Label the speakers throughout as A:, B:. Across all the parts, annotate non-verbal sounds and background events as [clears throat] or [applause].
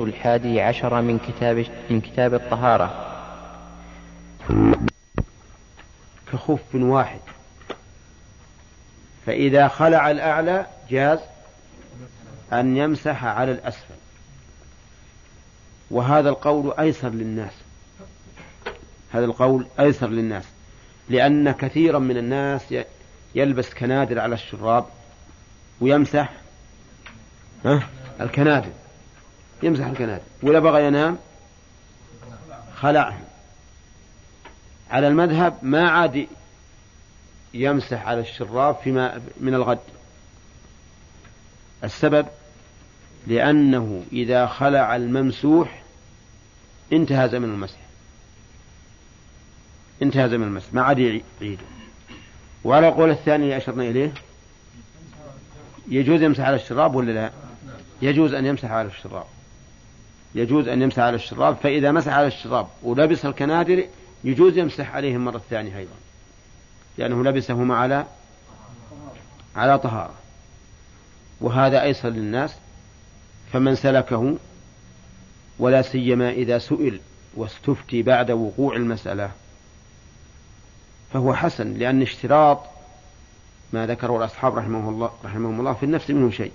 A: الحادي عشر من كتاب من كتاب الطهارة.
B: كخف واحد. فإذا خلع الأعلى جاز أن يمسح على الأسفل. وهذا القول أيسر للناس. هذا القول أيسر للناس. لأن كثيرا من الناس يلبس كنادر على الشراب ويمسح الكنادر. يمسح الكنادر وإذا بغى ينام؟ خلعها على المذهب ما عاد يمسح على الشراب فيما من الغد. السبب لأنه إذا خلع الممسوح انتهى زمن المسح. انتهى زمن المسح. ما عاد يعيده وعلى القول الثاني اللي أشرنا إليه يجوز يمسح على الشراب ولا لا؟ يجوز أن يمسح على الشراب. يجوز أن يمسح على الشراب فإذا مسح على الشراب ولبس الكنادر يجوز يمسح عليهم مرة ثانية أيضا لأنه لبسهما على على طهارة. وهذا أيسر للناس فمن سلكه ولا سيما إذا سئل واستفتي بعد وقوع المسألة فهو حسن لأن اشتراط ما ذكره الأصحاب رحمه الله رحمهم الله في النفس منه شيء.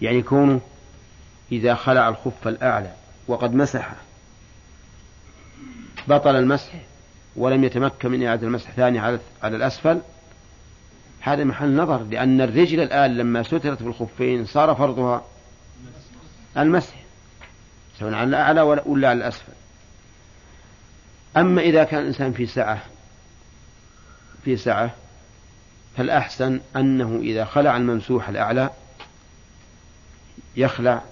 B: يعني كونه إذا خلع الخف الأعلى وقد مسحه بطل المسح ولم يتمكن من إعادة المسح ثاني على الأسفل. هذا محل نظر لأن الرجل الآن لما سترت بالخفين صار فرضها المسح سواء على الأعلى ولا على الأسفل. أما إذا كان الإنسان في سعة في سعة فالأحسن أنه إذا خلع الممسوح الأعلى يخلع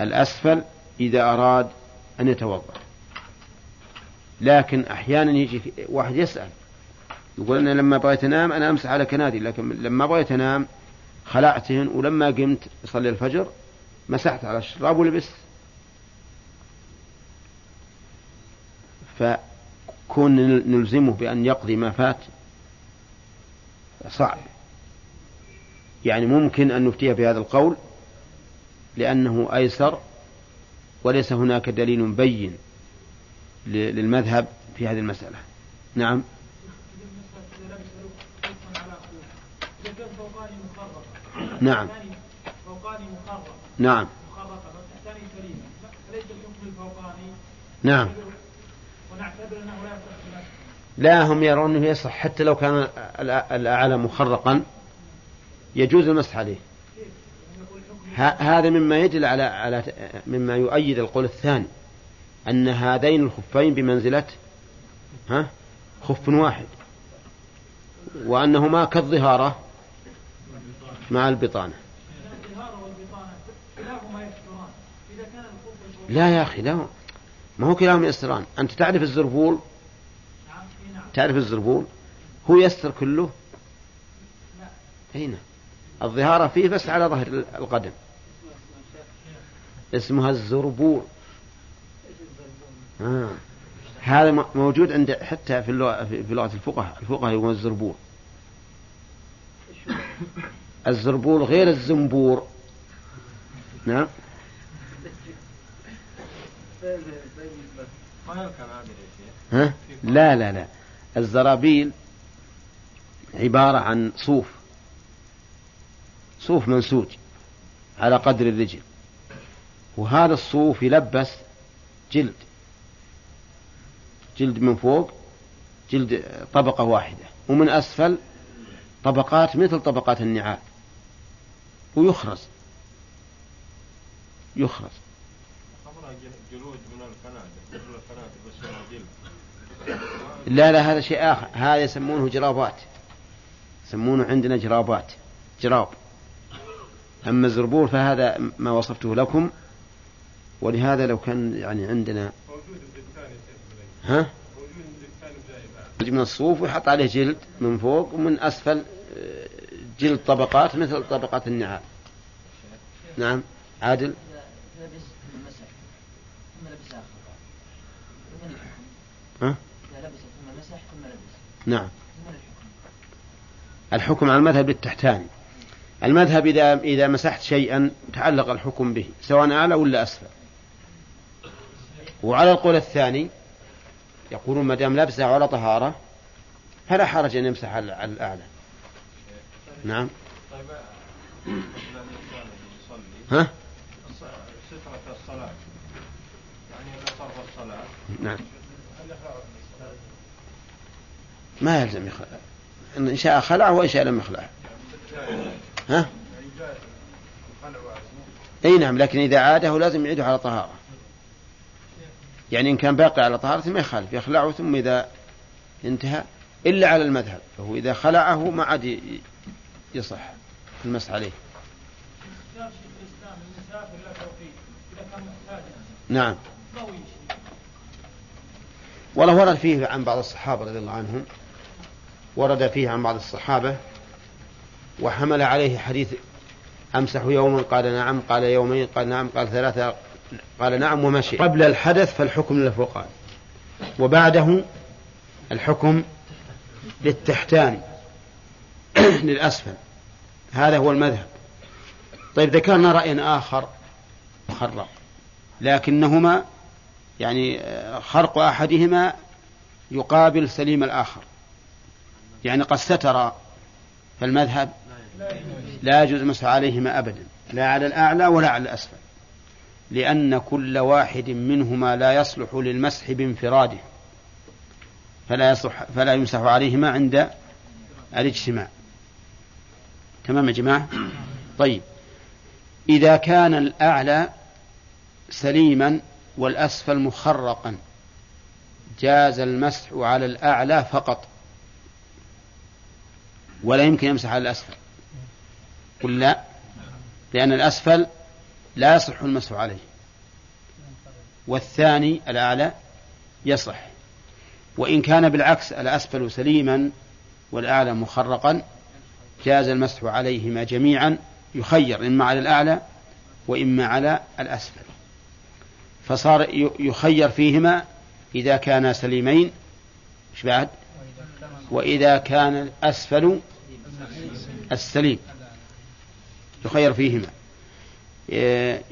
B: الأسفل إذا أراد أن يتوضأ. لكن أحيانا يجي واحد يسأل يقول أنا لما بغيت أنام أنا أمسح على كنادي لكن لما بغيت أنام خلعتهن ولما قمت أصلي الفجر مسحت على الشراب ولبست. فكون نلزمه بأن يقضي ما فات صعب. يعني ممكن أن نفتيه بهذا القول لأنه أيسر وليس هناك دليل بين للمذهب في هذه المسألة. نعم. نعم. نعم. نعم. لا هم يرون أنه يصح حتى لو كان الأعلى مخرقا يجوز المسح عليه. هذا مما يدل على على مما يؤيد القول الثاني أن هذين الخفين بمنزلة ها خف واحد وأنهما كالظهارة مع البطانة. لا يا أخي لا ما هو كلاهما يستران أنت تعرف الزربول؟ تعرف الزربول؟ هو يستر كله؟ هنا الظهارة فيه بس على ظهر القدم. اسمها الزربول آه. هذا موجود عند حتى في اللغة في لغة الفقهاء الفقهاء يقولون الزربول الزربول غير الزنبور. نعم. ها؟ لا لا لا. الزرابيل عبارة عن صوف. صوف منسوج على قدر الرجل. وهذا الصوف يلبس جلد. جلد من فوق جلد طبقة واحدة. ومن أسفل طبقات مثل طبقات النعال. ويخرز. يخرز. لا لا هذا شيء آخر. هذا يسمونه جرابات. يسمونه عندنا جرابات. جراب. أما الزربور فهذا ما وصفته لكم. ولهذا لو كان يعني عندنا ها؟ من الصوف ويحط عليه جلد من فوق ومن أسفل آه، جلد طبقات مثل طبقات النعال. نعم عادل؟ ها؟ نعم. الحكم على المذهب للتحتاني المذهب إذا إذا مسحت شيئا تعلق الحكم به سواء أعلى ولا أسفل. وعلى القول الثاني يقولون ما دام لابسه على طهارة فلا حرج أن يمسح على الأعلى. نعم. ها؟ سترة الصلاة يعني الصلاة نعم. ما يلزم يخلع إن شاء خلع وإن شاء لم يخلع. ها؟ إي نعم لكن إذا عاده لازم يعيده على طهارة. يعني إن كان باقي على طهارة ما يخالف يخلعه ثم إذا انتهى إلا على المذهب فهو إذا خلعه ما عاد يصح المسح عليه. نعم. والله ورد فيه عن بعض الصحابة رضي الله عنهم ورد فيه عن بعض الصحابة وحمل عليه حديث أمسح يوما قال نعم قال يومين قال نعم قال ثلاثة قال نعم ومشي. قبل الحدث فالحكم للفوقان وبعده الحكم للتحتاني [clears throat] للأسفل. هذا هو المذهب. طيب ذكرنا رأي آخر مخرق لكنهما يعني خرق أحدهما يقابل سليم الآخر. يعني قد ستر فالمذهب لا يجوز المسح عليهما أبدا لا على الأعلى ولا على الأسفل. لأن كل واحد منهما لا يصلح للمسح بانفراده فلا يصلح فلا يمسح عليهما عند الاجتماع. تمام يا جماعة؟ طيب. إذا كان الأعلى سليما والأسفل مخرقا جاز المسح على الأعلى فقط ولا يمكن يمسح على الأسفل؟ قل لا لأن الأسفل لا يصح المسح عليه. والثاني الأعلى يصح. وإن كان بالعكس الأسفل سليما والأعلى مخرقا جاز المسح عليهما جميعا يخير إما على الأعلى وإما على الأسفل. فصار يخير فيهما إذا كانا سليمين. إيش بعد؟ وإذا كان الأسفل السليم يخير فيهما.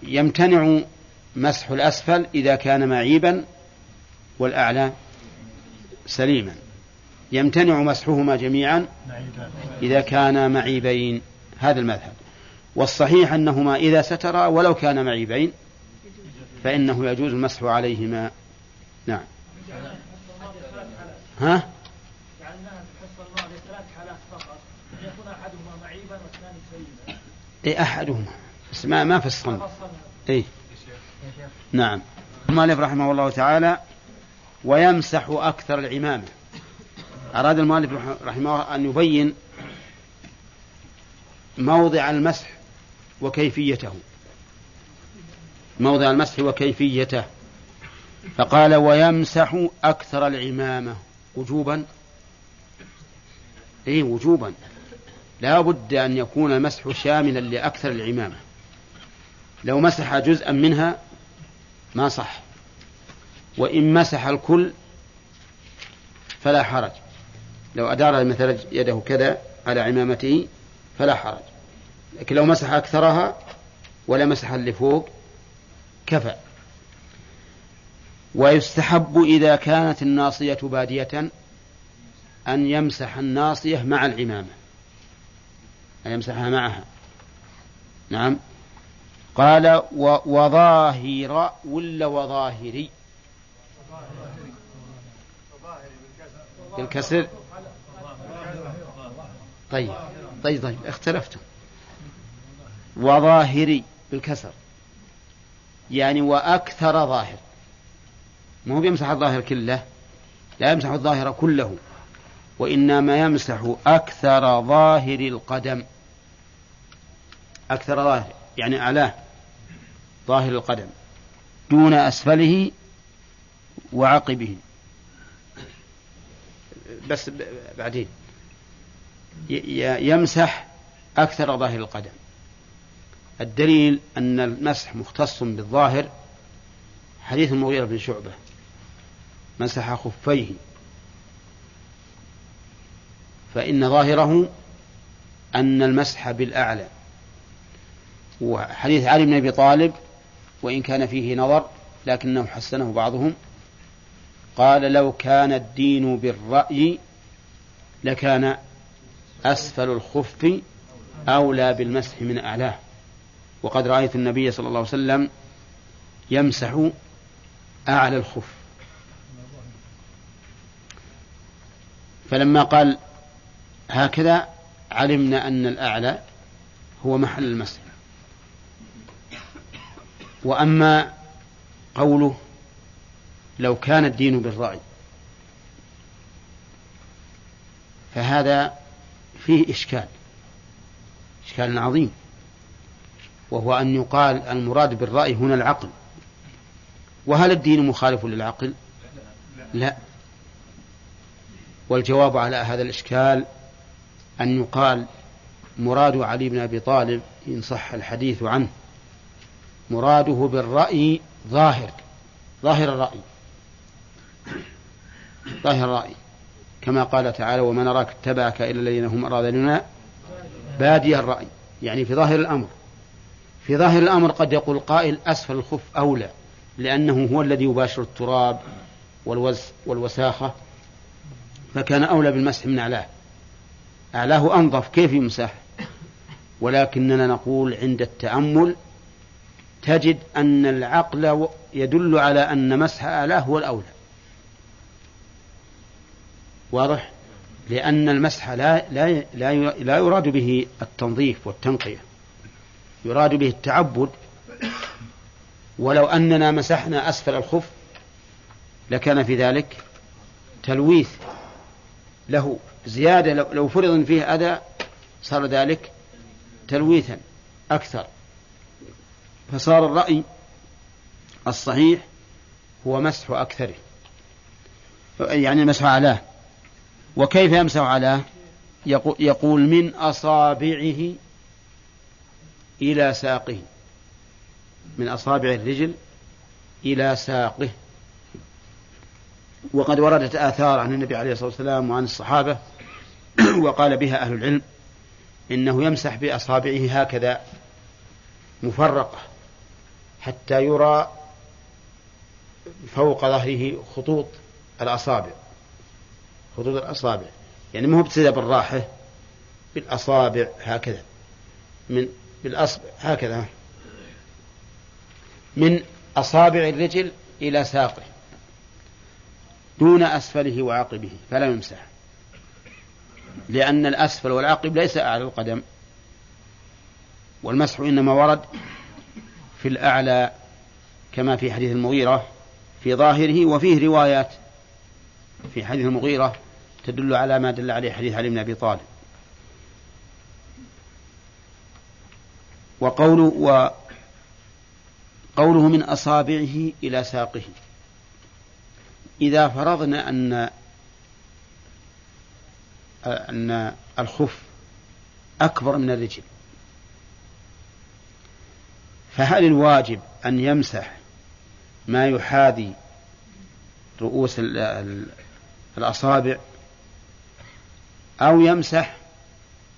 B: يمتنع مسح الأسفل إذا كان معيبا والأعلى سليما. يمتنع مسحهما جميعا إذا كانا معيبين. هذا المذهب. والصحيح أنهما إذا سترا ولو كان معيبين فإنه يجوز المسح عليهما. نعم. ها؟ اي أحدهما. بس ما ما فصلنا اي نعم. المؤلف رحمه الله تعالى ويمسح أكثر العمامة. أراد المؤلف رحمه الله أن يبين موضع المسح وكيفيته. موضع المسح وكيفيته. فقال ويمسح أكثر العمامة. وجوبا؟ أي وجوبا. لا بد أن يكون المسح شاملا لأكثر العمامة. لو مسح جزءا منها ما صح. وإن مسح الكل فلا حرج. لو أدار مثلا يده كذا على عمامته فلا حرج. لكن لو مسح أكثرها ولا مسح اللي فوق كفى. ويستحب إذا كانت الناصية بادية أن يمسح الناصية مع العمامة. أن يمسحها معها. نعم. قال وظاهر ولا وظاهري؟ بالكسر. طيب طيب طيب اختلفتم. وظاهري بالكسر. يعني وأكثر ظاهر. ما هو يمسح الظاهر كله؟ لا يمسح الظاهر كله وإنما يمسح أكثر ظاهر القدم. أكثر ظاهر يعني أعلاه. ظاهر القدم. دون أسفله وعقبه. بس بعدين. يمسح أكثر ظاهر القدم. الدليل أن المسح مختص بالظاهر حديث المغيرة بن شعبة. مسح خفيه. فإن ظاهره أن المسح بالأعلى. وحديث علي بن أبي طالب وإن كان فيه نظر لكنه حسنه بعضهم. قال لو كان الدين بالرأي لكان أسفل الخف أولى بالمسح من أعلاه. وقد رأيت النبي صلى الله عليه وسلم يمسح أعلى الخف. فلما قال هكذا علمنا أن الأعلى هو محل المسح. وأما قوله لو كان الدين بالرأي فهذا فيه إشكال إشكال عظيم. وهو أن يقال المراد بالرأي هنا العقل. وهل الدين مخالف للعقل؟ لا. والجواب على هذا الإشكال أن يقال مراد علي بن أبي طالب إن صح الحديث عنه. مراده بالرأي ظاهر ظاهر الرأي ظاهر الرأي. كما قال تعالى وما نراك اتبعك إلا الذين هم أراذلنا بادي الرأي يعني في ظاهر الأمر. في ظاهر الأمر قد يقول قائل أسفل الخف أولى لأنه هو الذي يباشر التراب والوز والوساخة فكان أولى بالمسح من أعلاه. أعلاه أنظف كيف يمسح؟ ولكننا نقول عند التأمل تجد أن العقل يدل على أن مسح أعلاه هو الأولى. واضح؟ لأن المسح لا, لا, لا, لا يراد به التنظيف والتنقية. يراد به التعبد. ولو أننا مسحنا أسفل الخف لكان في ذلك تلويث له. زيادة لو فرض فيه أذى صار ذلك تلويثا أكثر. فصار الرأي الصحيح هو مسح أكثره. يعني مسح علاه. وكيف يمسح علاه؟ يقول من أصابعه إلى ساقه. من أصابع الرجل إلى ساقه. وقد وردت آثار عن النبي عليه الصلاة والسلام وعن الصحابة. [clears throat] وقال بها أهل العلم إنه يمسح بأصابعه هكذا مفرقة. حتى يرى فوق ظهره خطوط الأصابع. خطوط الأصابع. يعني ما هو بتسدى بالراحة بالأصابع هكذا. من بالأصبع هكذا. من أصابع الرجل إلى ساقه. دون أسفله وعقبه فلا يمسح. لأن الأسفل والعقب ليس أعلى القدم. والمسح إنما ورد في الأعلى كما في حديث المغيرة في ظاهره وفيه روايات في حديث المغيرة تدل على ما دل عليه حديث علي بن أبي طالب. وقوله وقوله من أصابعه إلى ساقه. إذا فرضنا أن أن الخف أكبر من الرجل فهل الواجب أن يمسح ما يحاذي رؤوس الأصابع أو يمسح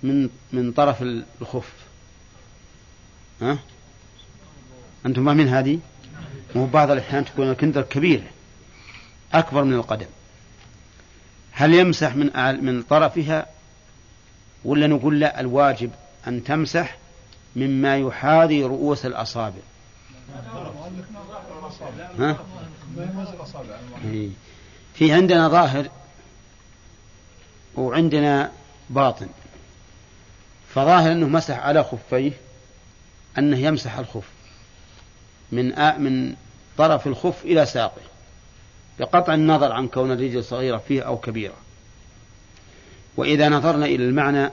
B: من من طرف الخف ها؟ أنتم فاهمين هذه؟ مو بعض الأحيان تكون الكندر كبيرة أكبر من القدم هل يمسح من من طرفها ولا نقول لا الواجب أن تمسح مما يحاذي رؤوس الأصابع. ها؟ في عندنا ظاهر وعندنا باطن. فظاهر أنه مسح على خفيه أنه يمسح الخف من من طرف الخف إلى ساقه بقطع النظر عن كون الرجل صغيرة فيه أو كبيرة. وإذا نظرنا إلى المعنى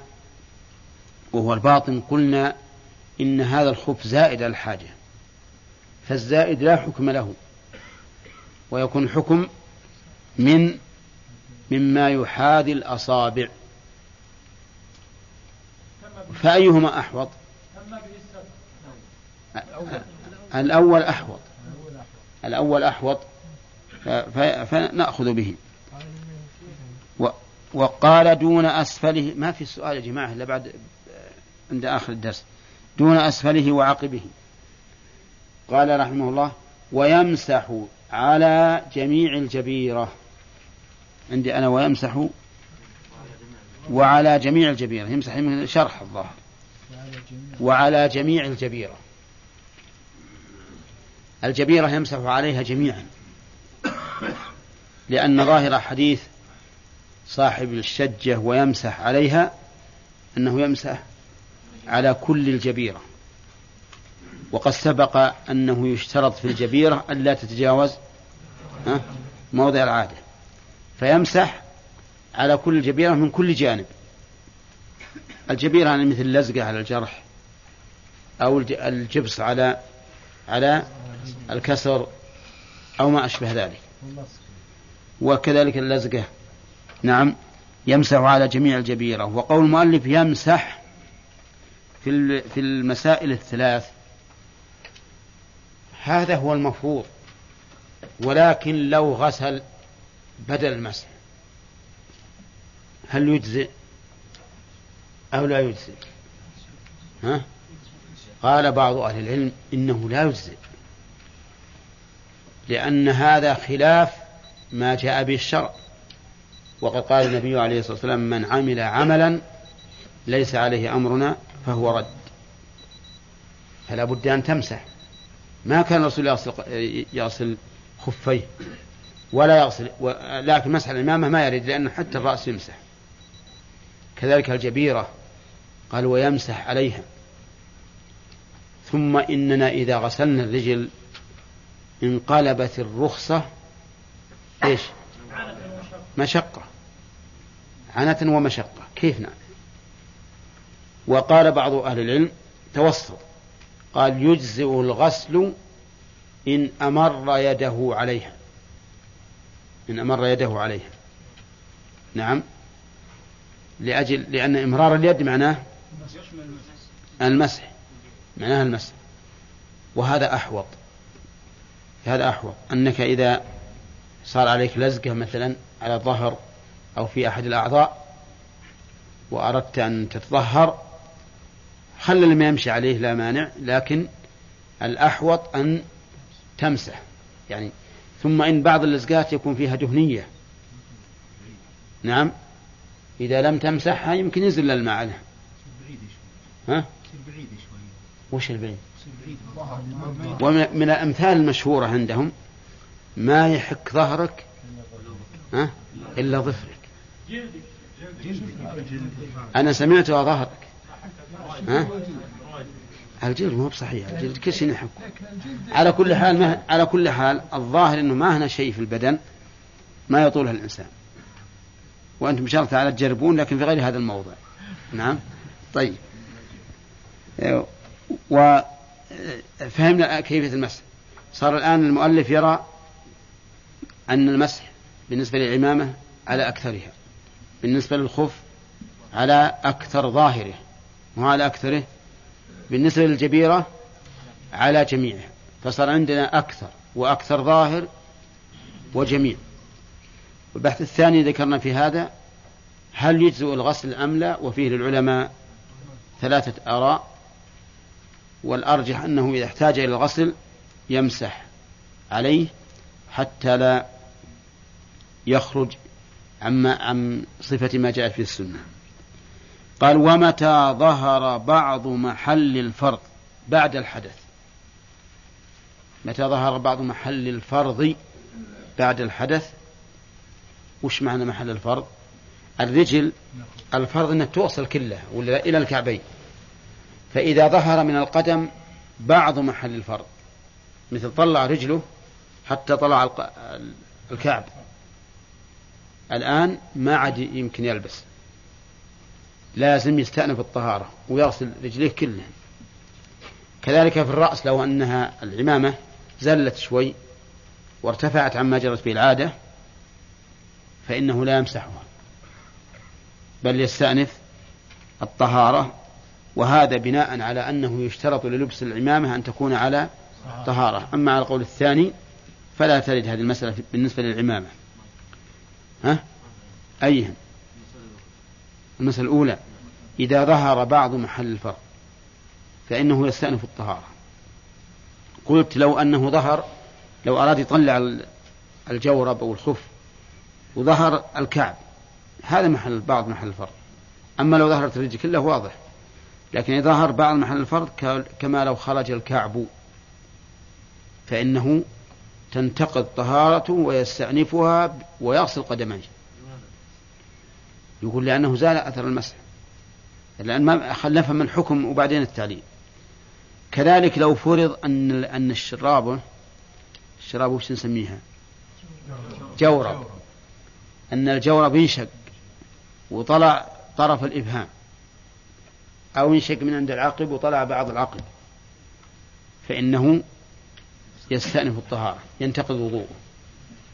B: وهو الباطن قلنا إن هذا الخف زائد الحاجة فالزائد لا حكم له ويكون الحكم من مما يحاذي الأصابع. فأيهما أحوط؟ الأول أحوط الأول أحوط فنأخذ به. وقال دون أسفله ما في سؤال يا جماعة إلا بعد عند آخر الدرس. دون أسفله وعقبه. قال رحمه الله ويمسح على جميع الجبيرة. عندي أنا ويمسح وعلى جميع الجبيرة. يمسح من شرح الظاهر. وعلى جميع الجبيرة. الجبيرة يمسح عليها جميعا. لأن ظاهر حديث صاحب الشجة ويمسح عليها أنه يمسح على كل الجبيرة. وقد سبق أنه يشترط في الجبيرة ألا تتجاوز موضع العادة. فيمسح على كل الجبيرة من كل جانب. الجبيرة يعني مثل اللزقة على الجرح أو الجبس على على الكسر أو ما أشبه ذلك. وكذلك اللزقة. نعم يمسح على جميع الجبيرة. وقول المؤلف يمسح في في المسائل الثلاث. هذا هو المفروض. ولكن لو غسل بدل المسح هل يجزئ أو لا يجزئ؟ ها؟ قال بعض أهل العلم إنه لا يجزئ لأن هذا خلاف ما جاء به الشرع. وقد قال النبي عليه الصلاة والسلام من عمل عملا ليس عليه أمرنا فهو رد. فلا بد أن تمسح. ما كان الرسول يغسل, يغسل خفيه ولا يغسل لكن مسح الإمامة ما يريد لأنه حتى الرأس يمسح. كذلك الجبيرة قال ويمسح عليها. ثم إننا إذا غسلنا الرجل انقلبت الرخصة إيش؟ مشقة. عنة ومشقة. كيف نعم وقال بعض أهل العلم توسط. قال يجزئ الغسل إن أمر يده عليها. إن أمر يده عليها. نعم. لأجل لأن إمرار اليد معناه المسح. معناه المسح. وهذا أحوط. هذا أحوط. أنك إذا صار عليك لزقة مثلا على الظهر أو في أحد الأعضاء وأردت أن تتظهر خل لما يمشي عليه لا مانع لكن الأحوط أن تمسح يعني ثم إن بعض اللزقات يكون فيها دهنية نعم إذا لم تمسحها يمكن ينزل الماء عليها ها؟ وش البعيد؟ ومن الأمثال المشهورة عندهم ما يحك ظهرك ها؟ إلا ظفرك أنا سمعتها ظهرك ها؟ الجلد مو بصحيح. الجلد كل شيء على كل حال ما على كل حال الظاهر إنه ما هنا شيء في البدن ما يطولها الإنسان. وأنتم إن شاء الله تعالى تجربون لكن في غير هذا الموضع نعم؟ طيب. وفهمنا كيفية المسح. صار الآن المؤلف يرى أن المسح بالنسبة للعمامة على أكثرها. بالنسبة للخف على أكثر ظاهره. وعلى أكثره بالنسبة للجبيرة على جميعها فصار عندنا أكثر وأكثر ظاهر وجميع. البحث الثاني ذكرنا في هذا هل يجزئ الغسل أم لا؟ وفيه للعلماء ثلاثة آراء. والأرجح أنه إذا احتاج إلى الغسل يمسح عليه حتى لا يخرج عما عن صفة ما جاءت في السنة. قال ومتى ظهر بعض محل الفرض بعد الحدث؟ متى ظهر بعض محل الفرض بعد الحدث؟ وش معنى محل الفرض؟ الرجل الفرض انها توصل كلها ولا إلى الكعبين. فإذا ظهر من القدم بعض محل الفرض مثل طلع رجله حتى طلع الكعب. الآن ما عاد يمكن يلبس. لازم يستأنف الطهارة ويغسل رجليه كلها. كذلك في الرأس لو أنها العمامة زلت شوي وارتفعت عما جرت به العادة فإنه لا يمسحها. بل يستأنف الطهارة وهذا بناء على أنه يشترط للبس العمامة أن تكون على طهارة. أما على القول الثاني فلا ترد هذه المسألة بالنسبة للعمامة. ها؟ أيهم المسألة الأولى. إذا ظهر بعض محل الفرق فإنه يستأنف الطهارة. قلت لو أنه ظهر لو أراد يطلع الجورب أو الخف وظهر الكعب هذا محل بعض محل الفرض. أما لو ظهرت الرجل كله واضح لكن إذا ظهر بعض محل الفرض كما لو خرج الكعب فإنه تنتقض طهارته ويستأنفها ويغسل قدميه. يقول لأنه زال أثر المسح. لأن ما نفهم الحكم وبعدين التعليل. كذلك لو فرض أن أن الشراب الشراب وش نسميها؟ جورب. أن الجورب ينشق وطلع طرف الإبهام. أو ينشق من عند العقب وطلع بعض العقب. فإنه يستأنف الطهارة ينتقض وضوءه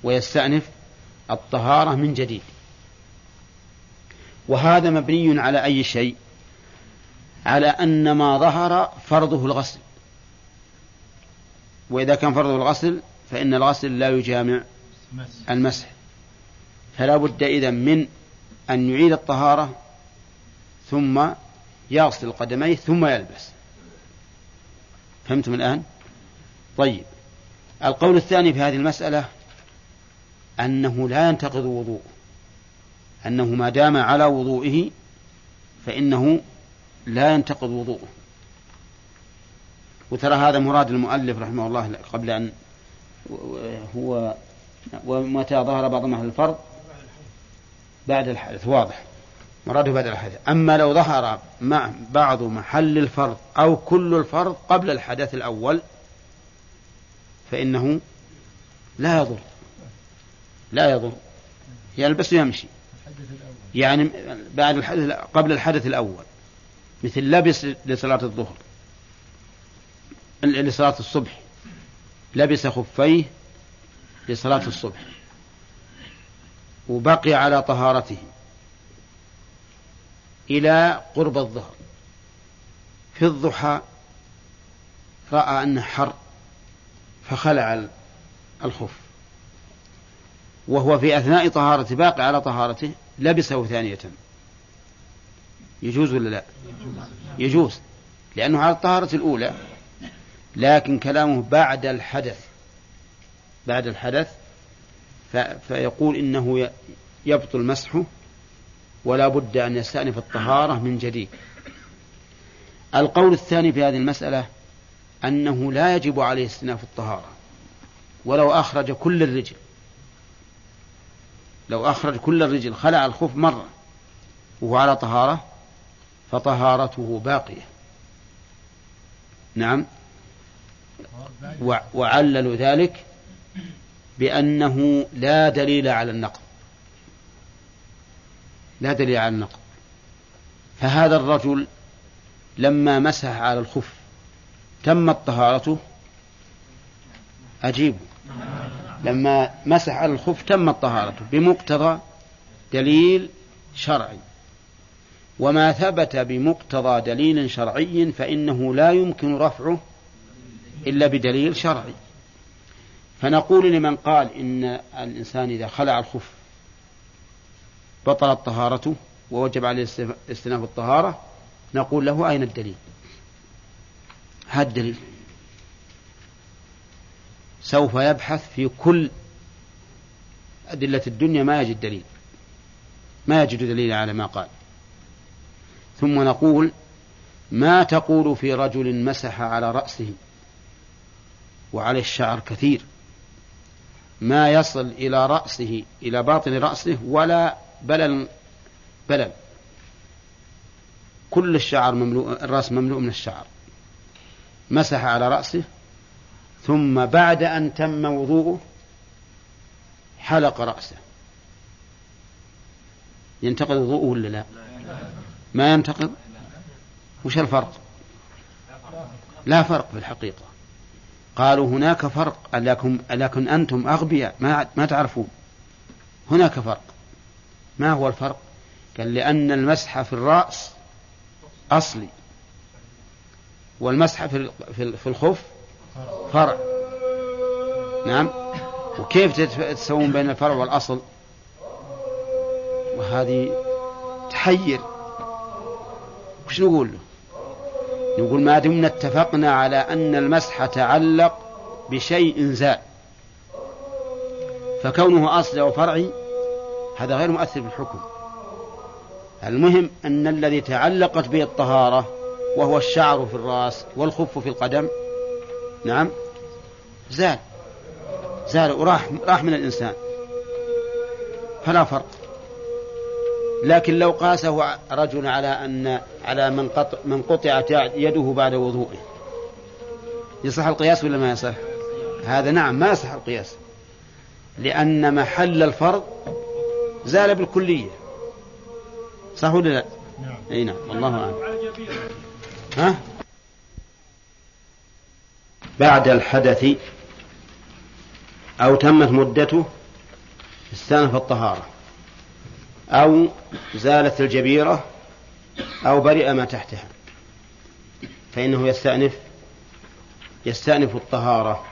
B: ويستأنف الطهارة من جديد. وهذا مبني على أي شيء؟ على أن ما ظهر فرضه الغسل. وإذا كان فرضه الغسل فإن الغسل لا يجامع المسح. فلا بد إذا من أن يعيد الطهارة ثم يغسل قدميه ثم يلبس. فهمتم الآن؟ طيب. القول الثاني في هذه المسألة أنه لا ينتقض وضوءه أنه ما دام على وضوئه فإنه لا ينتقض وضوءه. وترى هذا مراد المؤلف رحمه الله قبل أن هو ومتى ظهر بعض محل الفرض؟ بعد الحدث واضح. مراده بعد الحدث أما لو ظهر مع بعض محل الفرض أو كل الفرض قبل الحدث الأول فإنه لا يضر. لا يضر. يلبس ويمشي. يعني بعد الحدث قبل الحدث الأول. مثل لبس لصلاة الظهر. لصلاة الصبح. لبس خفيه لصلاة الصبح. وبقي على طهارته. إلى قرب الظهر. في الضحى رأى أنه حر فخلع الخف. وهو في أثناء طهارته باقي على طهارته لبسه ثانية. يجوز ولا لا؟ يجوز لأنه على الطهارة الأولى لكن كلامه بعد الحدث بعد الحدث فيقول إنه يبطل مسحه ولا بد أن يستأنف الطهارة من جديد. القول الثاني في هذه المسألة أنه لا يجب عليه استئناف الطهارة. ولو أخرج كل الرجل لو أخرج كل الرجل خلع الخف مرة وهو على طهارة فطهارته باقية. نعم. وعللوا ذلك بأنه لا دليل على النقض. لا دليل على النقض. فهذا الرجل لما مسح على الخف تمت طهارته أجيب لما مسح على الخف تمت طهارته بمقتضى دليل شرعي. وما ثبت بمقتضى دليل شرعي فإنه لا يمكن رفعه إلا بدليل شرعي. فنقول لمن قال إن الإنسان إذا خلع الخف بطلت طهارته ووجب عليه استئناف الطهارة نقول له أين الدليل؟ هذا الدليل؟ سوف يبحث في كل أدلة الدنيا ما يجد دليل. ما يجد دليل على ما قال. ثم نقول ما تقول في رجل مسح على رأسه وعليه الشعر كثير. ما يصل إلى رأسه إلى باطن رأسه ولا بلل بلل. كل الشعر مملوء الرأس مملوء من الشعر. مسح على رأسه ثم بعد أن تم وضوءه حلق رأسه. ينتقد وضوءه ولا لا؟ ما ينتقد وش الفرق؟ لا فرق في الحقيقة. قالوا هناك فرق لكن, لكن أنتم أغبياء؟ ما, ما تعرفون. هناك فرق. ما هو الفرق؟ قال لأن المسح في الرأس أصلي. والمسح في في الخف فرع. نعم. وكيف تسوون بين الفرع والأصل؟ وهذه تحير. وش نقول له؟ نقول ما دمنا اتفقنا على أن المسح تعلق بشيء زال فكونه أصل أو فرعي هذا غير مؤثر في الحكم المهم أن الذي تعلقت به الطهارة وهو الشعر في الرأس والخف في القدم نعم زال زال وراح راح من الإنسان. فلا فرق. لكن لو قاسه رجل على أن على من قطع من قطعت يده بعد وضوئه. يصح القياس ولا ما يصح؟ هذا نعم ما يصح القياس. لأن محل الفرض زال بالكلية. صح ولا لا؟ نعم. أي نعم والله أعلم. ها؟ بعد الحدث أو تمت مدته استأنف الطهارة. أو زالت الجبيرة أو برئ ما تحتها. فإنه يستأنف يستأنف الطهارة.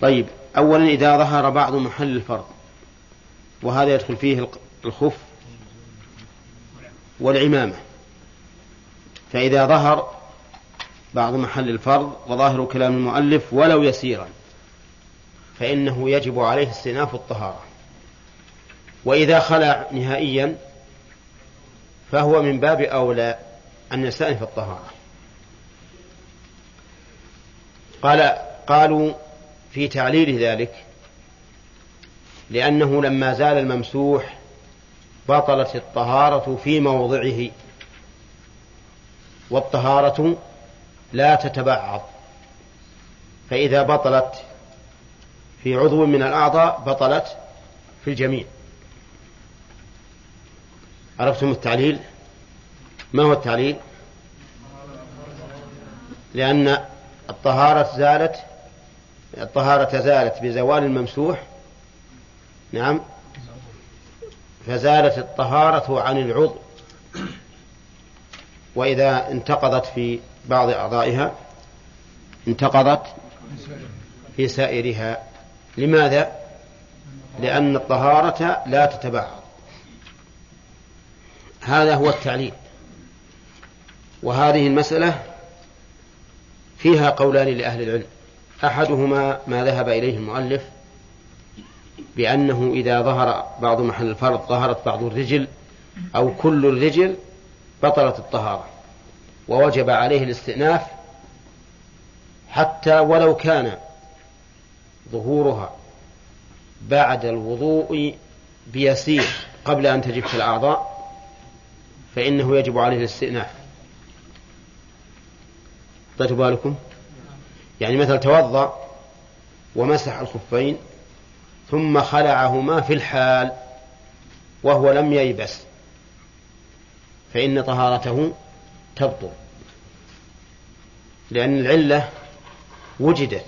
B: طيب أولا إذا ظهر بعض محل الفرض وهذا يدخل فيه الخف والعمامة. فإذا ظهر بعض محل الفرض وظاهر كلام المؤلف ولو يسيرا فإنه يجب عليه استئناف الطهارة. وإذا خلع نهائيا فهو من باب أولى أن يستأنف الطهارة. قال قالوا في تعليل ذلك لأنه لما زال الممسوح بطلت الطهارة في موضعه والطهارة لا تتبعض. فإذا بطلت في عضو من الأعضاء بطلت في الجميع. عرفتم التعليل؟ ما هو التعليل؟ لأن الطهارة زالت الطهارة زالت بزوال الممسوح نعم فزالت الطهارة عن العضو وإذا انتقضت في بعض أعضائها انتقضت في سائرها. لماذا؟ لأن الطهارة لا تتبعض هذا هو التعليل. وهذه المسألة فيها قولان لأهل العلم. أحدهما ما ذهب إليه المؤلف بأنه إذا ظهر بعض محل الفرض ظهرت بعض الرجل أو كل الرجل بطلت الطهارة. ووجب عليه الاستئناف حتى ولو كان ظهورها بعد الوضوء بيسير قبل أن تجف الأعضاء. فإنه يجب عليه الاستئناف. طيب بالكم؟ يعني مثلا توضأ ومسح الخفين ثم خلعهما في الحال وهو لم ييبس. فإن طهارته تبطل. لأن العلة وجدت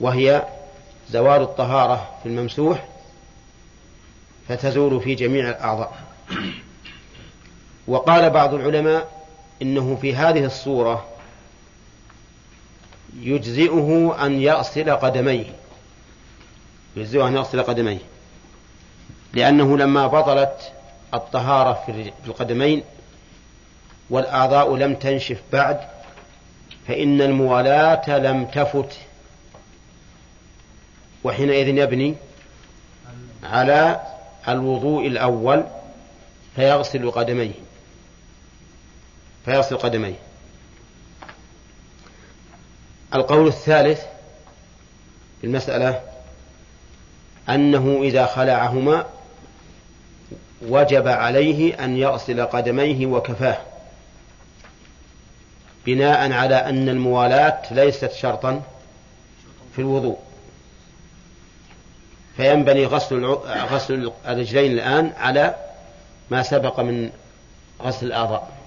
B: وهي زوال الطهارة في الممسوح فتزول في جميع الأعضاء. وقال بعض العلماء إنه في هذه الصورة يجزئه أن يغسل قدميه. يجزئه أن يغسل قدميه. لأنه لما بطلت الطهارة في القدمين والأعضاء لم تنشف بعد فإن الموالاة لم تفت. وحينئذ يبني على الوضوء الأول فيغسل قدميه. فيغسل قدميه. القول الثالث في المسألة أنه إذا خلعهما وجب عليه أن يغسل قدميه وكفاه بناء على أن الموالاة ليست شرطا في الوضوء. فينبني غسل غسل الرجلين الآن على ما سبق من غسل الأعضاء.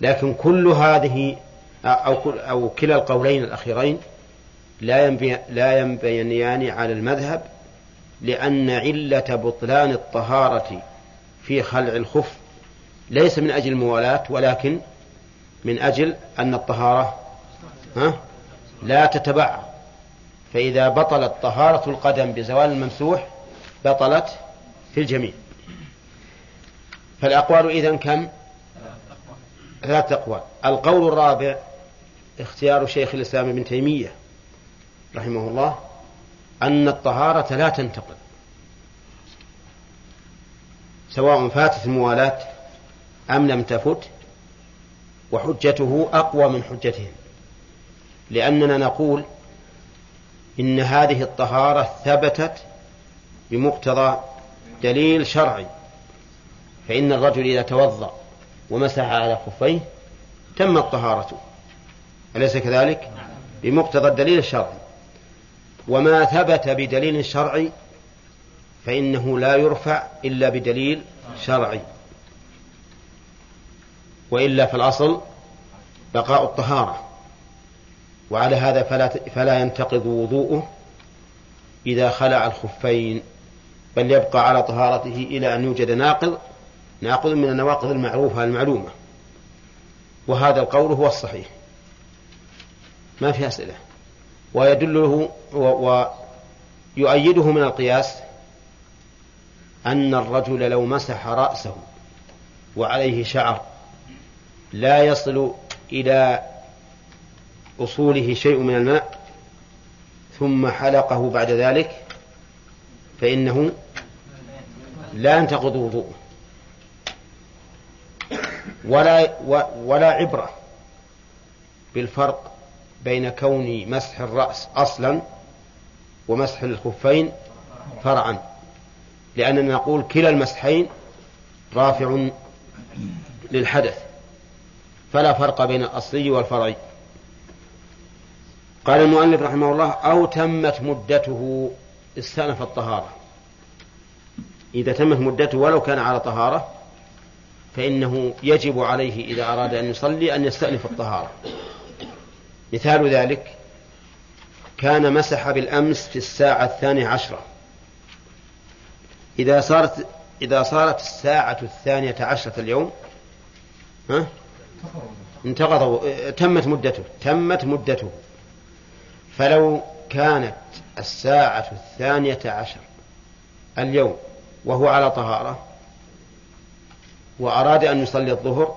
B: لكن كل هذه أو كل أو كلا القولين الأخيرين لا ينبي لا ينبنيان على المذهب لأن علة بطلان الطهارة في خلع الخف ليس من أجل الموالاة ولكن من أجل أن الطهارة ها لا تتبع. فإذا بطلت طهارة القدم بزوال الممسوح بطلت في الجميع. فالأقوال إذن كم؟ ثلاثة أقوال القول الرابع اختيار شيخ الإسلام ابن تيمية رحمه الله أن الطهارة لا تنتقل. سواء فاتت الموالاة أم لم تفت وحجته أقوى من حجتهم. لأننا نقول إن هذه الطهارة ثبتت بمقتضى دليل شرعي فإن الرجل إذا توضأ ومسح على خفيه تمت طهارته أليس كذلك؟ بمقتضى الدليل الشرعي. وما ثبت بدليل شرعي فإنه لا يرفع إلا بدليل شرعي. وإلا فالأصل بقاء الطهارة. وعلى هذا فلا فلا ينتقض وضوءه إذا خلع الخفين بل يبقى على طهارته إلى أن يوجد ناقض ناقض من النواقض المعروفة المعلومة. وهذا القول هو الصحيح. ما في أسئلة. ويدله ويؤيده من القياس أن الرجل لو مسح رأسه وعليه شعر لا يصل إلى أصوله شيء من الماء ثم حلقه بعد ذلك فإنه لا ينتقض وضوءه. ولا ولا عبرة بالفرق بين كون مسح الرأس أصلا ومسح الخفين فرعا. لأننا نقول كلا المسحين رافع للحدث فلا فرق بين الأصلي والفرعي. قال المؤلف رحمه الله أو تمت مدته استأنف الطهارة. إذا تمت مدته ولو كان على طهارة فإنه يجب عليه إذا أراد أن يصلي أن يستأنف الطهارة. مثال ذلك كان مسح بالأمس في الساعة الثانية عشرة. إذا صارت إذا صارت الساعة الثانية عشرة اليوم ها؟ انتقض تمت مدته تمت مدته. فلو كانت الساعة الثانية عشر اليوم وهو على طهارة وأراد أن يصلي الظهر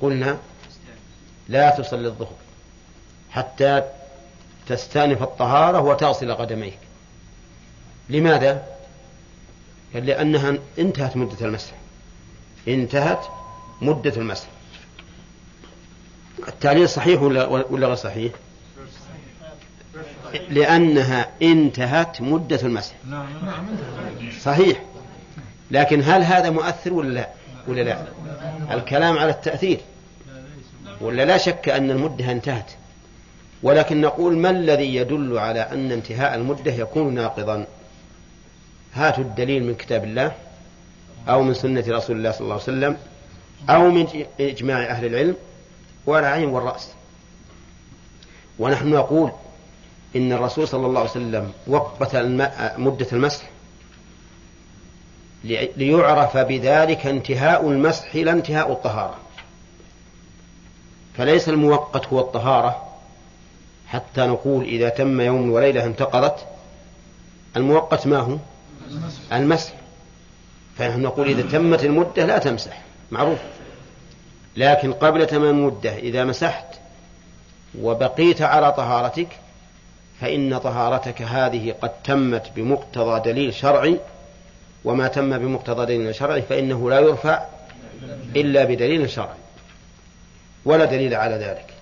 B: قلنا لا تصلي الظهر حتى تستأنف الطهارة وتغسل قدميك. لماذا؟ قال لأنها انتهت مدة المسح. انتهت مدة المسح. التعليل صحيح ولا ولا غير صحيح؟ لأنها انتهت مدة المسح. صحيح. لكن هل هذا مؤثر ولا لا؟ ولا لا؟ الكلام على التأثير. ولا لا شك أن المدة انتهت. ولكن نقول ما الذي يدل على أن انتهاء المدة يكون ناقضا؟ هاتوا الدليل من كتاب الله أو من سنة رسول الله صلى الله عليه وسلم أو من إجماع أهل العلم ولا عين والرأس. ونحن نقول إن الرسول صلى الله عليه وسلم وقت مدة المسح ليعرف بذلك انتهاء المسح لا انتهاء الطهارة. فليس المؤقت هو الطهارة حتى نقول إذا تم يوم وليلة انتقضت المؤقت ما هو؟ المسح. فنحن نقول إذا تمت المدة لا تمسح معروف. لكن قبل تمام المدة إذا مسحت وبقيت على طهارتك فإن طهارتك هذه قد تمت بمقتضى دليل شرعي وما تم بمقتضى دليل شرعي فإنه لا يرفع إلا بدليل شرعي ولا دليل على ذلك.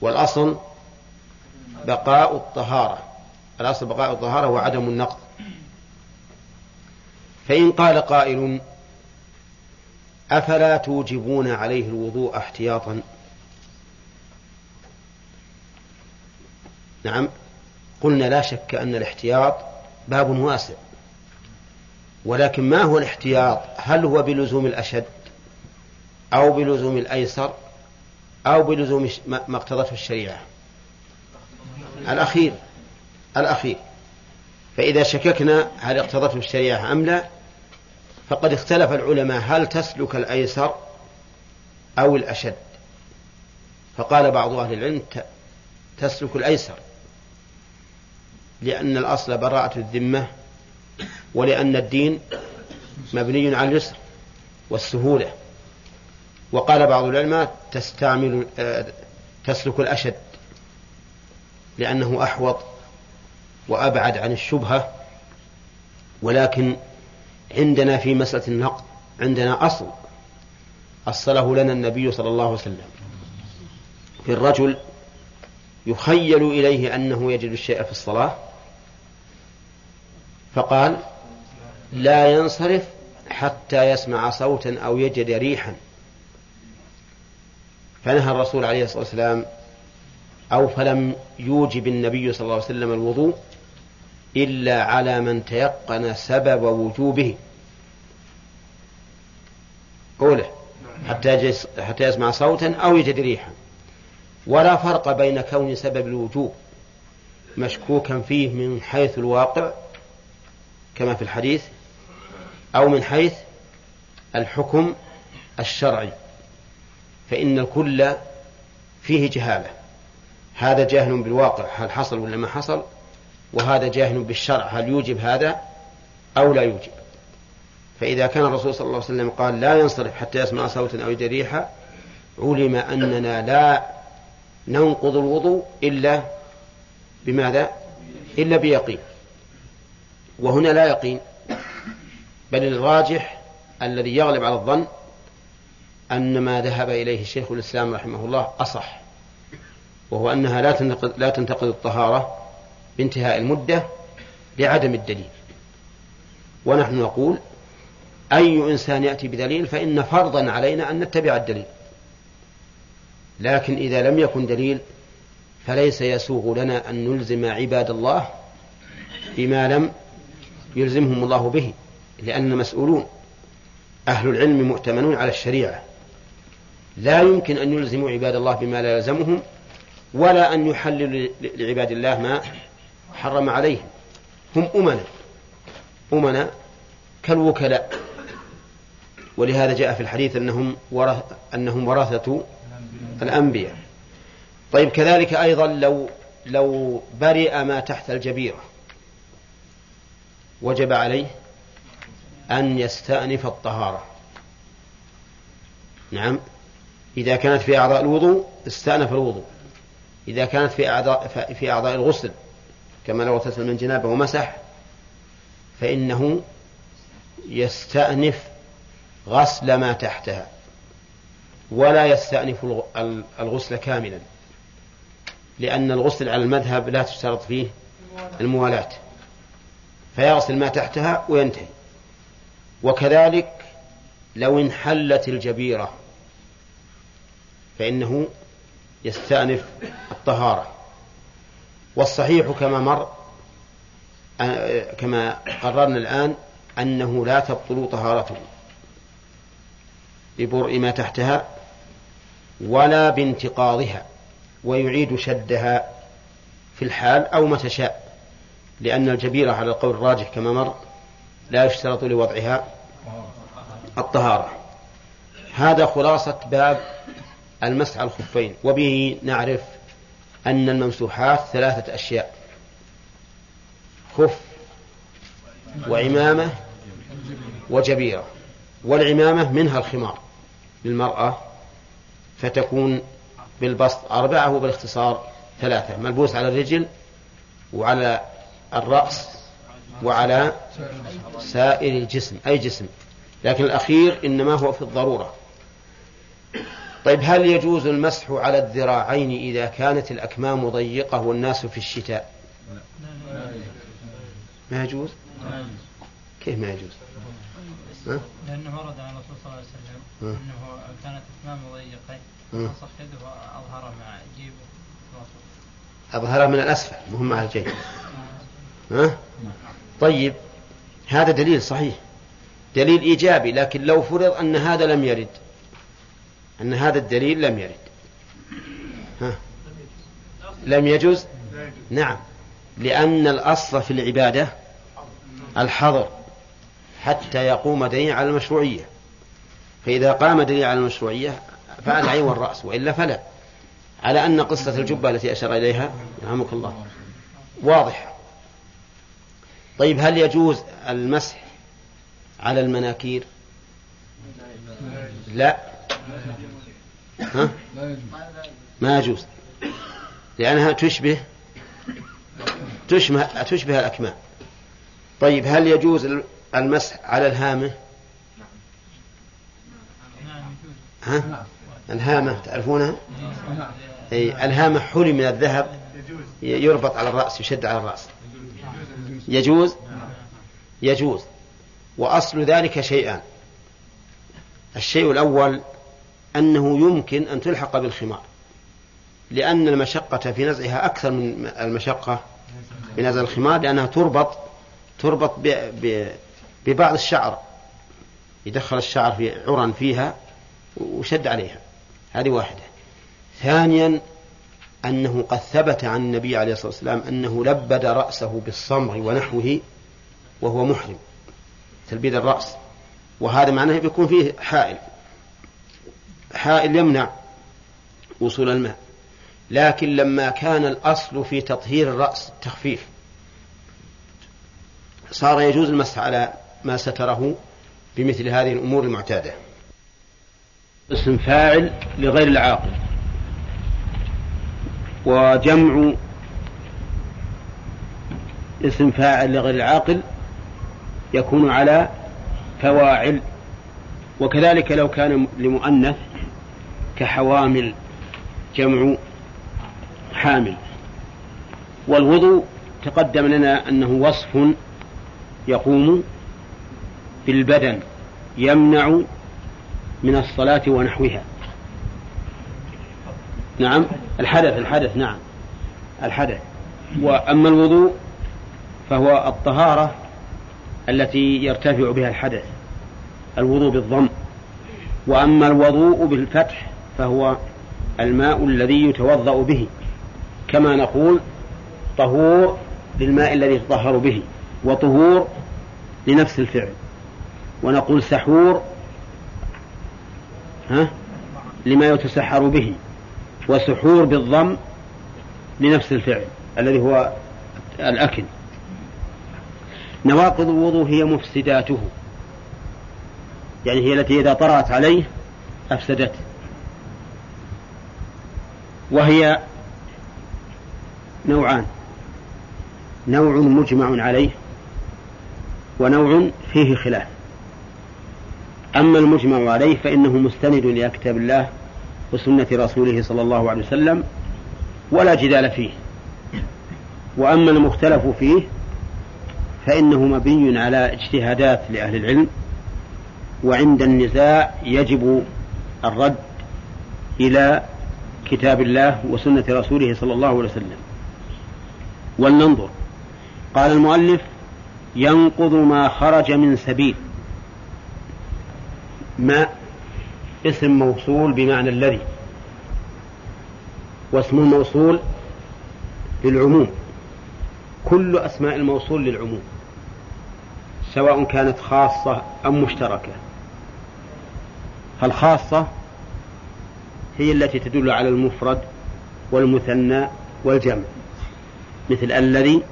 B: والأصل بقاء الطهارة الأصل بقاء الطهارة وعدم النقض. فإن قال قائل أفلا توجبون عليه الوضوء احتياطا؟ نعم قلنا لا شك أن الاحتياط باب واسع. ولكن ما هو الاحتياط؟ هل هو بلزوم الأشد أو بلزوم الأيسر أو بلزوم ما اقتضته الشريعة؟ الأخير الأخير. فإذا شككنا هل اقتضته الشريعة أم لا فقد اختلف العلماء هل تسلك الأيسر أو الأشد. فقال بعض أهل العلم تسلك الأيسر لأن الأصل براءة الذمة ولأن الدين مبني على اليسر والسهولة. وقال بعض العلماء تستعمل آه، تسلك الأشد لأنه أحوط وأبعد عن الشبهة ولكن عندنا في مسألة النقد عندنا أصل. أصله لنا النبي صلى الله عليه وسلم. في الرجل يخيل إليه أنه يجد الشيء في الصلاة فقال لا ينصرف حتى يسمع صوتا أو يجد ريحا. فنهى الرسول عليه الصلاة والسلام أو فلم يوجب النبي صلى الله عليه وسلم الوضوء إلا على من تيقن سبب وجوبه. قوله حتى حتى يسمع صوتا أو يجد ريحا. ولا فرق بين كون سبب الوجوب مشكوكا فيه من حيث الواقع كما في الحديث أو من حيث الحكم الشرعي فإن الكل فيه جهالة. هذا جاهل بالواقع هل حصل ولا ما حصل؟ وهذا جاهل بالشرع هل يوجب هذا أو لا يوجب؟ فإذا كان الرسول صلى الله عليه وسلم قال لا ينصرف حتى يسمع صوتا أو يجد ريحا علم أننا لا ننقض الوضوء إلا بماذا؟ إلا بيقين. وهنا لا يقين. بل الراجح الذي يغلب على الظن أن ما ذهب إليه شيخ الإسلام رحمه الله أصح وهو أنها لا تنتقد, لا تنتقد الطهارة بانتهاء المدة لعدم الدليل. ونحن نقول أي إنسان يأتي بدليل فإن فرضا علينا أن نتبع الدليل. لكن إذا لم يكن دليل فليس يسوغ لنا أن نلزم عباد الله بما لم يلزمهم الله به. لأن مسؤولون أهل العلم مؤتمنون على الشريعة. لا يمكن أن يلزموا عباد الله بما لا يلزمهم ولا أن يحللوا لعباد الله ما حرم عليهم. هم أمنا أمنا كالوكلاء. ولهذا جاء في الحديث أنهم ورث أنهم ورثة الأنبياء. طيب كذلك أيضا لو لو برئ ما تحت الجبيرة وجب عليه أن يستأنف الطهارة. نعم. إذا كانت في أعضاء الوضوء استأنف الوضوء. إذا كانت في أعضاء في أعضاء الغسل كما لو اغتسل من جنابه ومسح فإنه يستأنف غسل ما تحتها ولا يستأنف الغسل كاملا. لأن الغسل على المذهب لا تشترط فيه الموالاة. فيغسل ما تحتها وينتهي. وكذلك لو انحلت الجبيرة فإنه يستأنف الطهارة. والصحيح كما مر كما قررنا الآن أنه لا تبطل طهارته ببرء ما تحتها ولا بانتقاضها ويعيد شدها في الحال أو متى شاء لأن الجبيرة على القول الراجح كما مر لا يشترط لوضعها الطهارة. هذا خلاصة باب المسح الخفين وبه نعرف أن الممسوحات ثلاثة أشياء خف وعمامة وجبيرة والعمامة منها الخمار للمرأة فتكون بالبسط أربعة وبالاختصار ثلاثة ملبوس على الرجل وعلى الرأس وعلى سائر الجسم أي جسم. لكن الأخير إنما هو في الضرورة. طيب هل يجوز المسح على الذراعين إذا كانت الأكمام ضيقة والناس في الشتاء؟ ما يجوز؟ كيف ما يجوز؟
C: لأنه ورد عن الرسول صلى الله عليه وسلم أنه كانت أكمامه ضيقة. فصح يده وأظهر مع جيبه.
B: أظهر من الأسفل مهم مع الجيب. ها؟ طيب هذا دليل صحيح دليل إيجابي لكن لو فرض أن هذا لم يرد أن هذا الدليل لم يرد. ها؟ لم يجوز؟ نعم لأن الأصل في العبادة الحظر حتى يقوم دليل على المشروعية. فإذا قام دليل على المشروعية فعلى عين والرأس وإلا فلا. على أن قصة الجبة التي أشار إليها يرحمك الله واضح طيب هل يجوز المسح على المناكير لا ها؟ ما يجوز لأنها تشبه تشبه تشبه الأكمام طيب هل يجوز المسح على الهامة؟ ها؟ الهامة تعرفونها؟ أي الهامة حلي من الذهب يربط على الرأس يشد على الرأس يجوز؟ يجوز. وأصل ذلك شيئان. الشيء الأول أنه يمكن أن تلحق بالخمار لأن المشقة في نزعها أكثر من المشقة في نزع الخمار لأنها تربط تربط ببعض الشعر. يدخل الشعر في عرى فيها وشد عليها. هذه واحدة. ثانيا أنه قد ثبت عن النبي عليه الصلاة والسلام أنه لبد رأسه بالصمغ ونحوه وهو محرم تلبيد الرأس. وهذا معناه بيكون فيه حائل حائل يمنع وصول الماء. لكن لما كان الأصل في تطهير الرأس تخفيف صار يجوز المسح على ما ستره بمثل هذه الأمور المعتادة. اسم فاعل لغير العاقل. وجمع اسم فاعل لغير العاقل يكون على فواعل. وكذلك لو كان لمؤنث كحوامل جمع حامل. والوضوء تقدم لنا أنه وصف يقوم بالبدن يمنع من الصلاة ونحوها. نعم. الحدث الحدث نعم. الحدث. وأما الوضوء فهو الطهارة التي يرتفع بها الحدث الوضوء بالضم. وأما الوضوء بالفتح فهو الماء الذي يتوضأ به. كما نقول طهور للماء الذي يتطهر به وطهور لنفس الفعل. ونقول سحور ها؟ لما يتسحر به. وسحور بالضم لنفس الفعل الذي هو الأكل. نواقض الوضوء هي مفسداته. يعني هي التي إذا طرأت عليه أفسدته وهي نوعان. نوع مجمع عليه ونوع فيه خلاف. أما المجمع عليه فإنه مستند إلى كتاب الله وسنة رسوله صلى الله عليه وسلم ولا جدال فيه. وأما المختلف فيه فإنه مبني على اجتهادات لأهل العلم وعند النزاع يجب الرد إلى كتاب الله وسنة رسوله صلى الله عليه وسلم. ولننظر. قال المؤلف ينقض ما خرج من سبيل. ما اسم موصول بمعنى الذي واسم الموصول للعموم. كل أسماء الموصول للعموم سواء كانت خاصة أم مشتركة. فالخاصة هي التي تدل على المفرد والمثنى والجمع. مثل الذي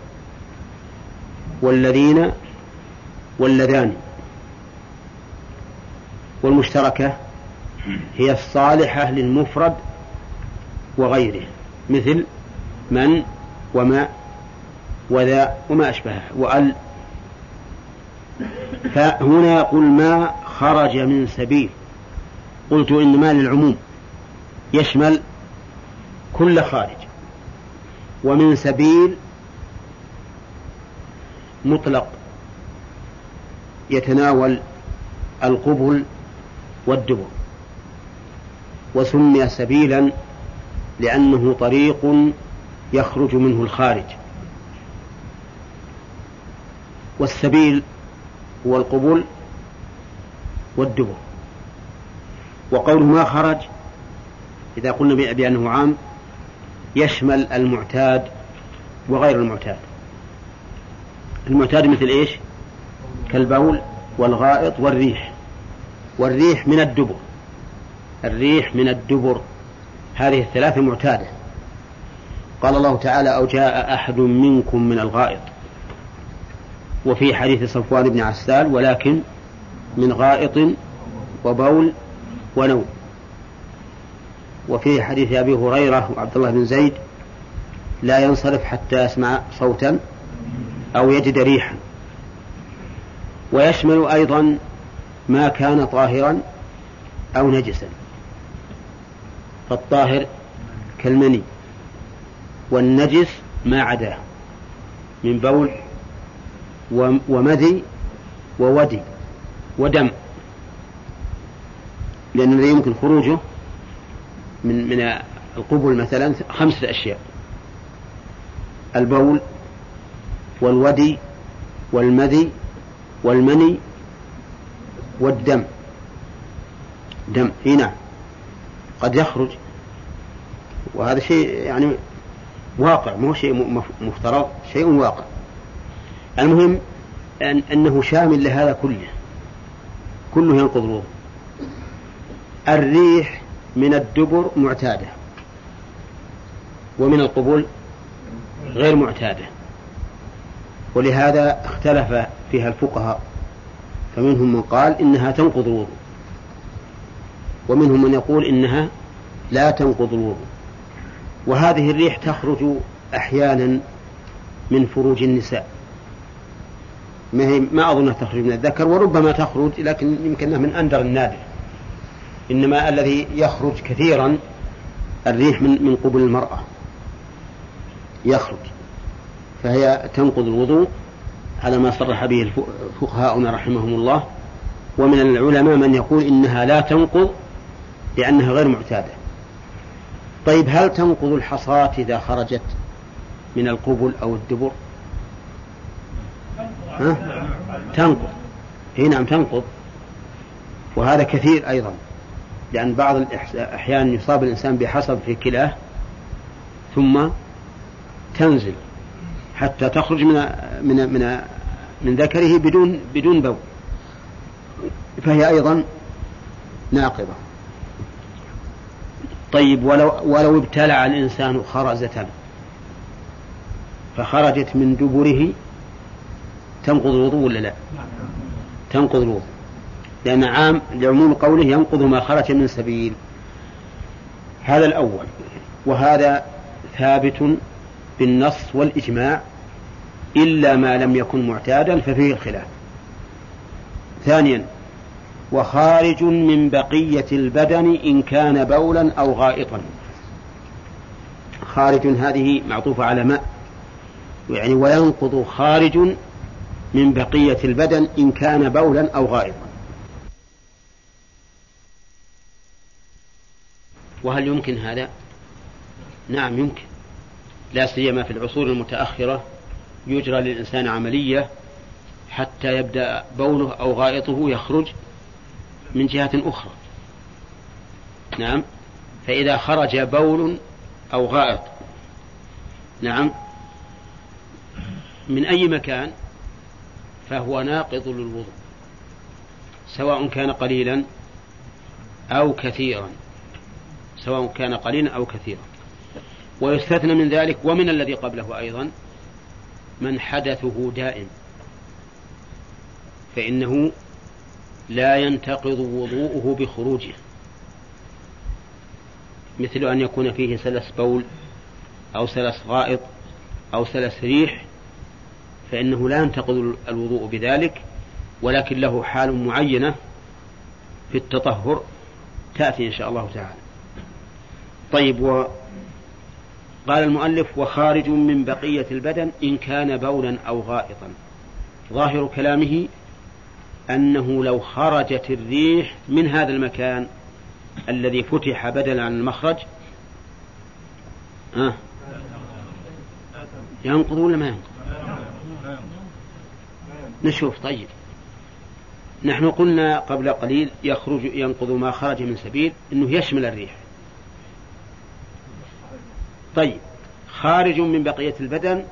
B: والذين واللذان والمشتركة هي الصالحة للمفرد وغيره مثل من وما وذا وما أشبهه وأل. فهنا يقول ما خرج من سبيل. قلت إن ما للعموم يشمل كل خارج. ومن سبيل مطلق يتناول القبل والدبر. وسمي سبيلا لأنه طريق يخرج منه الخارج. والسبيل هو القبول والدبر. وقوله ما خرج إذا قلنا بأنه عام يشمل المعتاد وغير المعتاد. المعتاد مثل إيش؟ كالبول والغائط والريح. والريح من الدبر. الريح من الدبر. هذه الثلاثة معتادة. قال الله تعالى أو جاء أحد منكم من الغائط. وفي حديث صفوان بن عسال ولكن من غائط وبول ونوم. وفي حديث أبي هريرة وعبد الله بن زيد لا ينصرف حتى يسمع صوتا أو يجد ريحا. ويشمل أيضا ما كان طاهرا أو نجسا. فالطاهر كالمني والنجس ما عداه من بول ومذي وودي ودم لأن الذي يمكن خروجه من من القبل مثلا خمسة أشياء البول والودي والمذي والمني والدم. دم. نعم. قد يخرج. وهذا شيء يعني واقع مو شيء مفترض شيء واقع. المهم أن أنه شامل لهذا كله. كله ينقض الوضوء الريح من الدبر معتادة. ومن القبول غير معتادة. ولهذا اختلف فيها الفقهاء. فمنهم من قال إنها تنقض الوضوء ومنهم من يقول إنها لا تنقض الوضوء. وهذه الريح تخرج أحيانا من فروج النساء. ما هي ما أظنها تخرج من الذكر وربما تخرج لكن يمكنها من أندر النادر. إنما الذي يخرج كثيرا الريح من من قبل المرأة. يخرج. فهي تنقض الوضوء. على ما صرح به فقهاؤنا رحمهم الله. ومن العلماء من يقول إنها لا تنقض لأنها غير معتادة. طيب هل تنقض الحصاة إذا خرجت من القبل أو الدبر؟ ها؟ تنقض. هي نعم تنقض. وهذا كثير أيضا لأن بعض الأحيان يصاب الإنسان بحصب في كلاه ثم تنزل حتى تخرج من من من من ذكره بدون بدون بول. فهي أيضا ناقضة. طيب ولو ولو ابتلع الإنسان خرزة فخرجت من دبره تنقض الوضوء ولا لا؟ تنقض الوضوء. لأن عام لعموم قوله ينقض ما خرج من سبيل. هذا الأول. وهذا ثابت بالنص والإجماع. إلا ما لم يكن معتادا ففيه الخلاف. ثانيا وخارج من بقية البدن إن كان بولا أو غائطا. خارج هذه معطوفة على ماء. يعني وينقض خارج من بقية البدن إن كان بولا أو غائطا. وهل يمكن هذا؟ نعم يمكن. لا سيما في العصور المتأخرة يجرى للإنسان عملية حتى يبدأ بوله أو غائطه يخرج من جهة أخرى. نعم. فإذا خرج بول أو غائط. نعم. من أي مكان فهو ناقض للوضوء. سواء كان قليلا أو كثيرا. سواء كان قليلا أو كثيرا. ويستثنى من ذلك ومن الذي قبله أيضا من حدثه دائم. فإنه لا ينتقض وضوءه بخروجه. مثل أن يكون فيه سلس بول أو سلس غائط أو سلس ريح فإنه لا ينتقض الوضوء بذلك ولكن له حال معينة في التطهر تأتي إن شاء الله تعالى. طيب و قال المؤلف وخارج من بقية البدن إن كان بولا أو غائطا. ظاهر كلامه أنه لو خرجت الريح من هذا المكان الذي فتح بدلا عن المخرج ها؟ ينقض ولا ما ينقض؟ نشوف طيب. نحن قلنا قبل قليل يخرج ينقض ما خرج من سبيل إنه يشمل الريح. طيب خارج من بقية البدن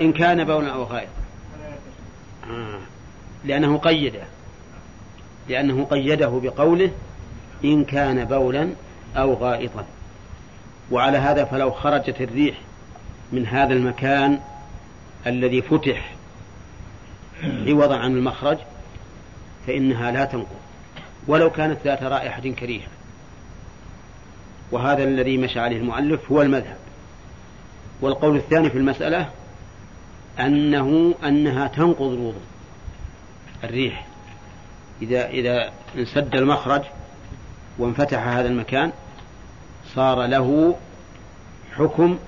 B: إن كان بولا أو غائط. لأنه قيده. لأنه قيده بقوله إن كان بولا أو غائطا. وعلى هذا فلو خرجت الريح من هذا المكان الذي فتح عوضا عن المخرج فإنها لا تنقض ولو كانت ذات رائحة كريهة. وهذا الذي مشى عليه المؤلف هو المذهب. والقول الثاني في المسألة أنه أنها تنقض الوضوء. الريح. إذا إذا انسد المخرج وانفتح هذا المكان صار له حكم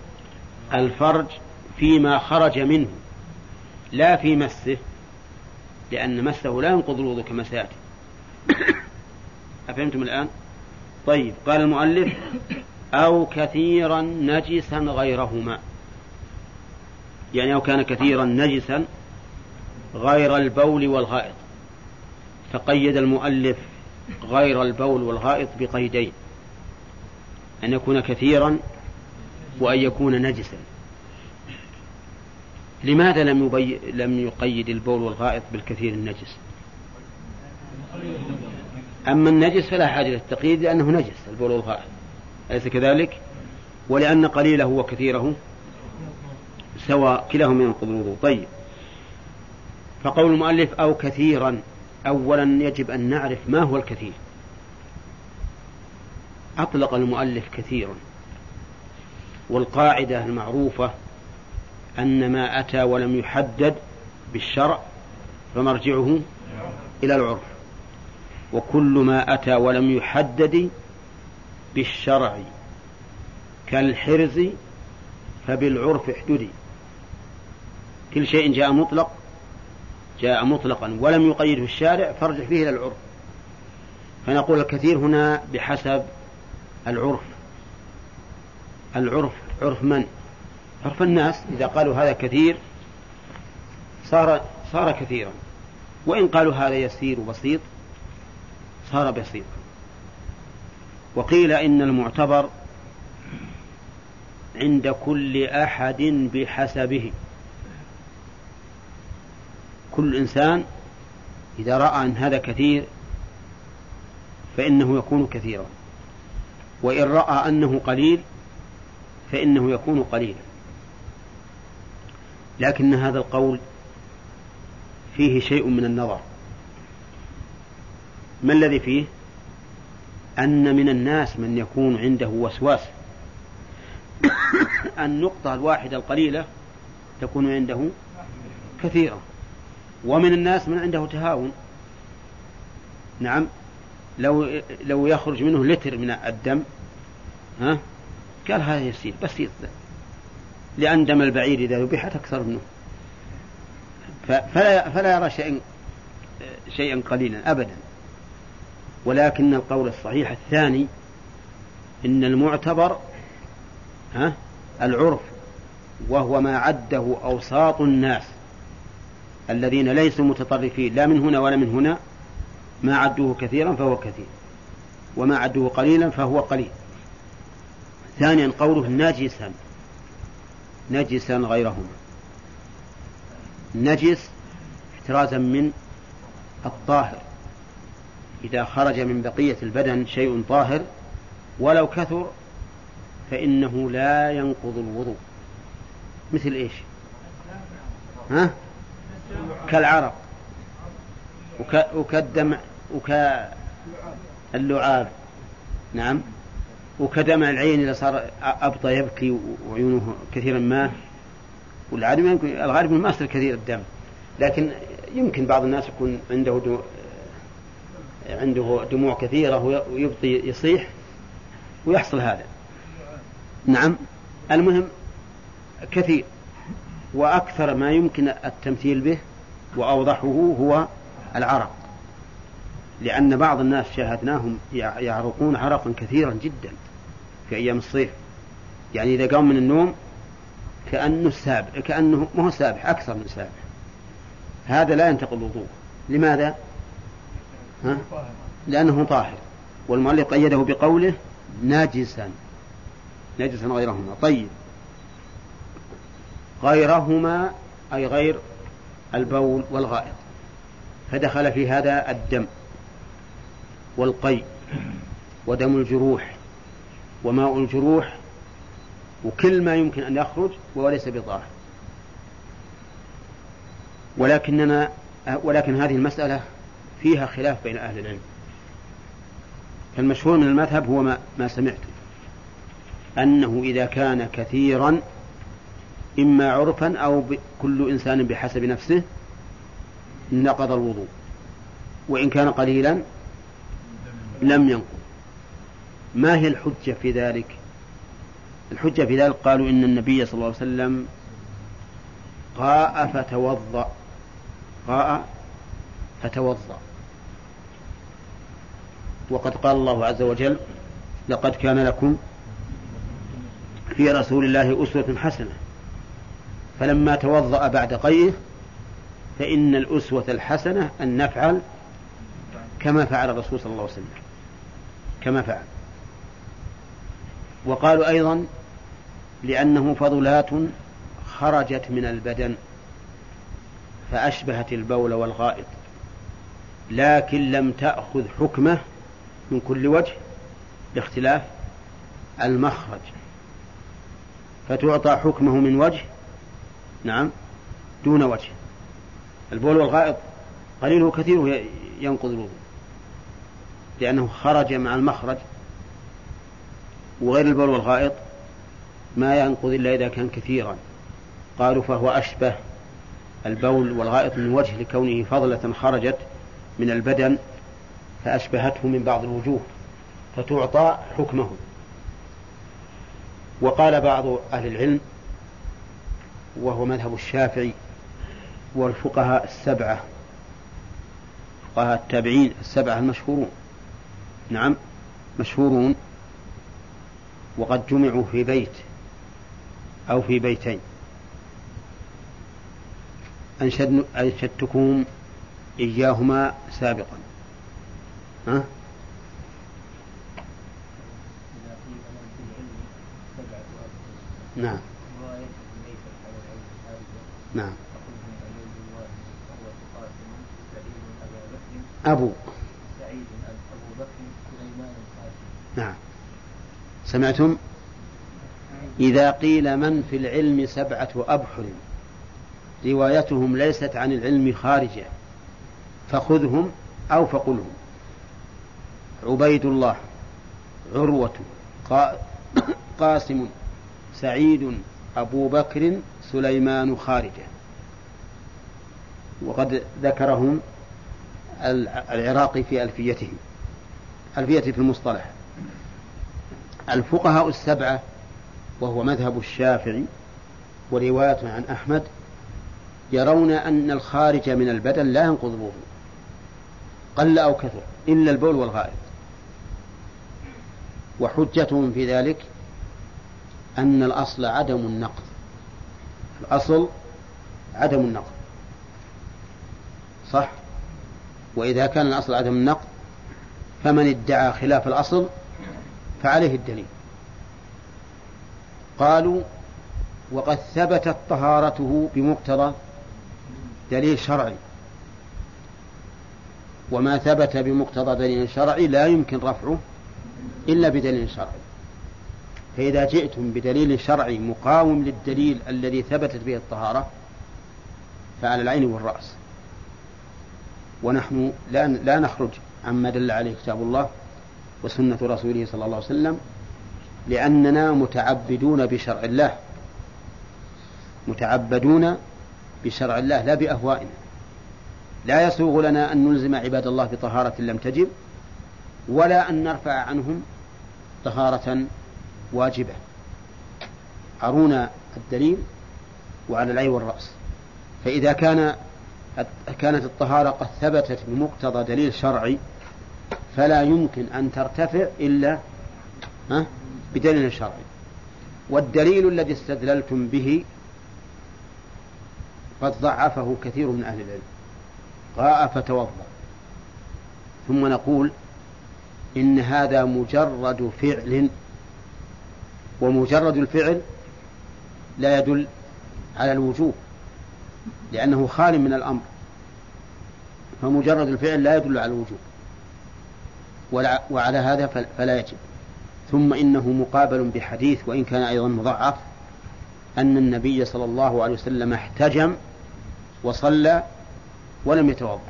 B: الفرج فيما خرج منه لا في مسه لأن مسه لا ينقض الوضوء كما سيأتي. [coughs] أفهمتم الآن؟ طيب قال المؤلف أو كثيرا نجسا غيرهما. يعني أو كان كثيرا نجسا غير البول والغائط. فقيد المؤلف غير البول والغائط بقيدين أن يكون كثيرا وأن يكون نجسا. لماذا لم, يبي... لم يقيد البول والغائط بالكثير النجس؟ أما النجس فلا حاجة للتقييد لأنه نجس البول والغائط. أليس كذلك؟ ولأن قليله وكثيره سواء كلاهما ينقض طيب. فقول المؤلف أو كثيرا. أولا يجب أن نعرف ما هو الكثير. أطلق المؤلف كثيرا. والقاعدة المعروفة أن ما أتى ولم يحدد بالشرع فمرجعه إلى العرف. وكل ما أتى ولم يحدد بالشرع كالحرز فبالعرف احددي كل شيء جاء مطلق جاء مطلقا ولم يقيده الشارع فارجع فيه إلى العرف. فنقول الكثير هنا بحسب العرف. العرف عرف من؟ عرف الناس. إذا قالوا هذا كثير صار صار كثيرا. وإن قالوا هذا يسير وبسيط صار بسيطا وقيل إن المعتبر عند كل أحد بحسبه. كل إنسان إذا رأى أن هذا كثير فإنه يكون كثيرا. وإن رأى أنه قليل فإنه يكون قليلا. لكن هذا القول فيه شيء من النظر. ما الذي فيه؟ أن من الناس من يكون عنده وسواس. [coughs] النقطة الواحدة القليلة تكون عنده كثيرة. ومن الناس من عنده تهاون. نعم. لو لو يخرج منه لتر من الدم ها قال هذا يسير بسيط. لأن دم البعير إذا ذبحت أكثر منه. فلا فلا يرى شيئا شيئا قليلا أبدا. ولكن القول الصحيح الثاني إن المعتبر ها العرف وهو ما عده أوساط الناس. الذين ليسوا متطرفين لا من هنا ولا من هنا ما عدوه كثيرا فهو كثير وما عدوه قليلا فهو قليل. ثانيا قوله نجسا نجسا غيرهما. نجس احترازا من الطاهر. إذا خرج من بقية البدن شيء طاهر ولو كثر فإنه لا ينقض الوضوء. مثل إيش؟ ها؟ كالعرق وك... وكالدمع وكاللعاب نعم وكدمع العين إذا صار أبطى يبكي وعيونه كثيرا ما والعادة يمكن الغالب ما يصير كثير الدم لكن يمكن بعض الناس يكون عنده دو... عنده دموع كثيرة ويبطي يصيح ويحصل هذا. نعم المهم كثير. وأكثر ما يمكن التمثيل به وأوضحه هو العرق. لأن بعض الناس شاهدناهم يعرقون عرقا كثيرا جدا في أيام الصيف. يعني إذا قام من النوم كأنه سابح كأنه ما هو سابح أكثر من سابح. هذا لا ينتقل الوضوء. لماذا؟ ها؟ لأنه طاهر. والمؤلف قيده بقوله ناجسا. نجسا غيرهما. طيب. غيرهما أي غير البول والغائط. فدخل في هذا الدم والقي ودم الجروح وماء الجروح وكل ما يمكن أن يخرج وليس بطاهر ولكننا ولكن هذه المسألة فيها خلاف بين أهل العلم. فالمشهور من المذهب هو ما, ما سمعت أنه إذا كان كثيرا إما عرفا أو كل إنسان بحسب نفسه نقض الوضوء. وإن كان قليلا لم ينقض. ما هي الحجة في ذلك؟ الحجة في ذلك قالوا إن النبي صلى الله عليه وسلم قاء فتوضأ. قاء فتوضأ. وقد قال الله عز وجل لقد كان لكم في رسول الله أسوة حسنة فلما توضأ بعد قيئه فإن الأسوة الحسنة أن نفعل كما فعل الرسول صلى الله عليه وسلم. كما فعل. وقالوا أيضا لأنه فضلات خرجت من البدن فأشبهت البول والغائط لكن لم تأخذ حكمه من كل وجه باختلاف المخرج. فتعطى حكمه من وجه نعم. دون وجه. البول والغائط قليله كثيره ينقض الوضوء. لأنه خرج مع المخرج وغير البول والغائط ما ينقض إلا إذا كان كثيرا. قالوا فهو أشبه البول والغائط من وجه لكونه فضلة خرجت من البدن فأشبهته من بعض الوجوه فتعطى حكمه. وقال بعض أهل العلم وهو مذهب الشافعي والفقهاء السبعة فقهاء التابعين السبعة المشهورون. نعم مشهورون. وقد جمعوا في بيت أو في بيتين. أنشد أنشدتكم إياهما سابقا. ها؟ نعم. نعم. أبو. نعم. سمعتم؟ إذا قيل من في العلم سبعة أبحر روايتهم ليست عن العلم خارجة فخذهم أو فقلهم. عبيد الله عروة [coughs] قاسم سعيد أبو بكر سليمان خارجة. وقد ذكرهم العراقي في ألفيته ألفية في المصطلح. الفقهاء السبعة وهو مذهب الشافعي ورواية عن أحمد يرون أن الخارج من البدن لا ينقض الوضوء قل أو كثر إلا البول والغائط. وحجتهم في ذلك أن الأصل عدم النقض. الأصل عدم النقض. صح؟ وإذا كان الأصل عدم النقض فمن ادعى خلاف الأصل فعليه الدليل. قالوا وقد ثبتت طهارته بمقتضى دليل شرعي. وما ثبت بمقتضى دليل شرعي لا يمكن رفعه إلا بدليل شرعي. فإذا جئتم بدليل شرعي مقاوم للدليل الذي ثبتت به الطهارة فعلى العين والرأس. ونحن لا لا نخرج عما دل عليه كتاب الله وسنة رسوله صلى الله عليه وسلم لأننا متعبدون بشرع الله. متعبدون بشرع الله لا بأهوائنا. لا يسوغ لنا أن نلزم عباد الله بطهارة لم تجب ولا أن نرفع عنهم طهارة واجبة. أرونا الدليل وعلى العين والرأس. فإذا كان كانت الطهارة قد ثبتت بمقتضى دليل شرعي فلا يمكن أن ترتفع إلا بدليل شرعي. والدليل الذي استدللتم به قد ضعفه كثير من أهل العلم. قاء فتوضأ. ثم نقول إن هذا مجرد فعل ومجرد الفعل لا يدل على الوجوب لأنه خال من الأمر. فمجرد الفعل لا يدل على الوجوب. وعلى هذا فلا يجب. ثم إنه مقابل بحديث وإن كان أيضا مضعف أن النبي صلى الله عليه وسلم احتجم وصلى ولم يتوضأ.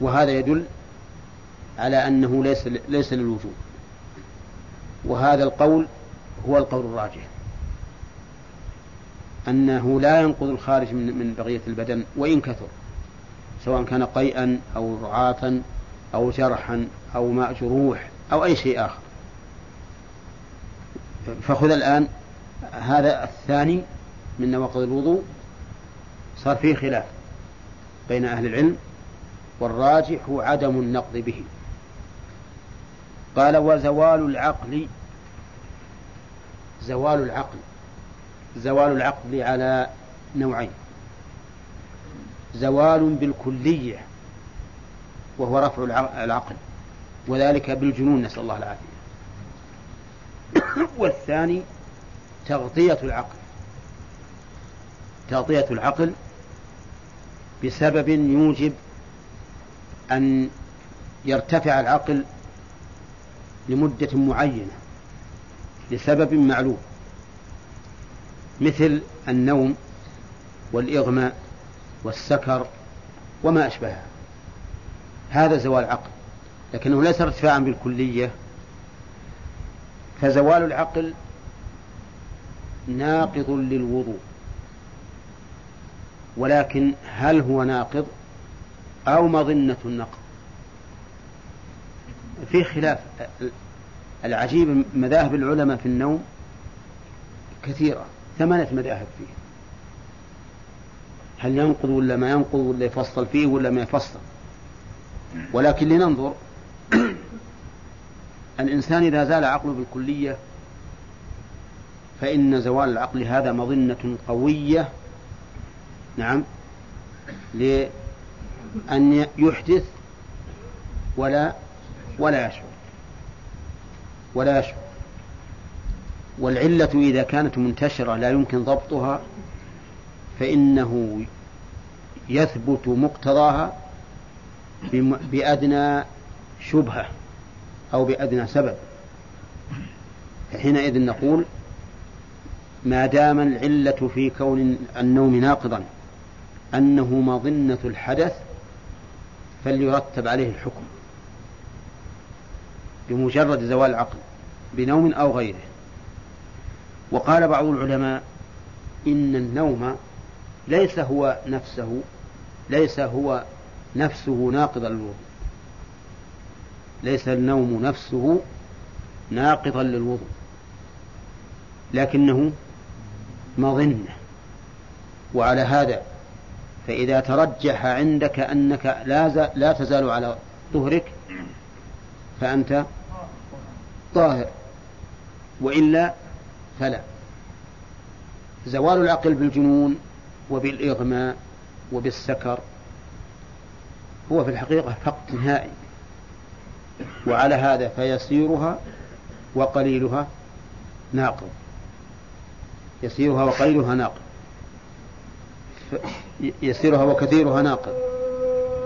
B: وهذا يدل على أنه ليس ليس للوجوب. وهذا القول هو القول الراجح. أنه لا ينقض الخارج من من بقية البدن وإن كثر سواء كان قيئا أو رعافا أو جرحا أو ماء جروح أو أي شيء آخر. فخذ الآن هذا الثاني من نواقض الوضوء صار فيه خلاف بين أهل العلم والراجح عدم النقض به. قال وزوال العقل زوال العقل زوال العقل على نوعين. زوال بالكلية وهو رفع العقل وذلك بالجنون نسأل الله العافية. والثاني تغطية العقل تغطية العقل بسبب يوجب أن يرتفع العقل لمدة معينة لسبب معلوم مثل النوم والإغماء والسكر وما أشبهها. هذا زوال عقل لكنه ليس ارتفاعا بالكلية. فزوال العقل ناقض للوضوء ولكن هل هو ناقض أو مظنة النقض؟ في خلاف. العجيب مذاهب العلماء في النوم كثيرة ثمانية مذاهب فيه هل ينقض ولا ما ينقض ولا يفصل فيه ولا ما يفصل؟ ولكن لننظر [clears throat] الإنسان إذا زال عقله بالكلية فإن زوال العقل هذا مظنة قوية نعم لأن يحدث ولا ولا يشعر. ولا يشعر. والعلة إذا كانت منتشرة لا يمكن ضبطها فإنه يثبت مقتضاها بأدنى شبهة أو بأدنى سبب. فحينئذ نقول ما دام العلة في كون النوم ناقضا أنه مظنة الحدث فليرتب عليه الحكم. بمجرد زوال العقل بنوم أو غيره. وقال بعض العلماء إن النوم ليس هو نفسه ليس هو نفسه ناقضا للوضوء. ليس النوم نفسه ناقضا للوضوء. لكنه مظنة. وعلى هذا فإذا ترجح عندك أنك لا, لا تزال على ظهرك فأنت طاهر وإلا فلا. زوال العقل بالجنون وبالإغماء وبالسكر هو في الحقيقة فقد نهائي. وعلى هذا فيسيرها وقليلها ناقض. يسيرها وقليلها ناقض. يسيرها وكثيرها ناقض.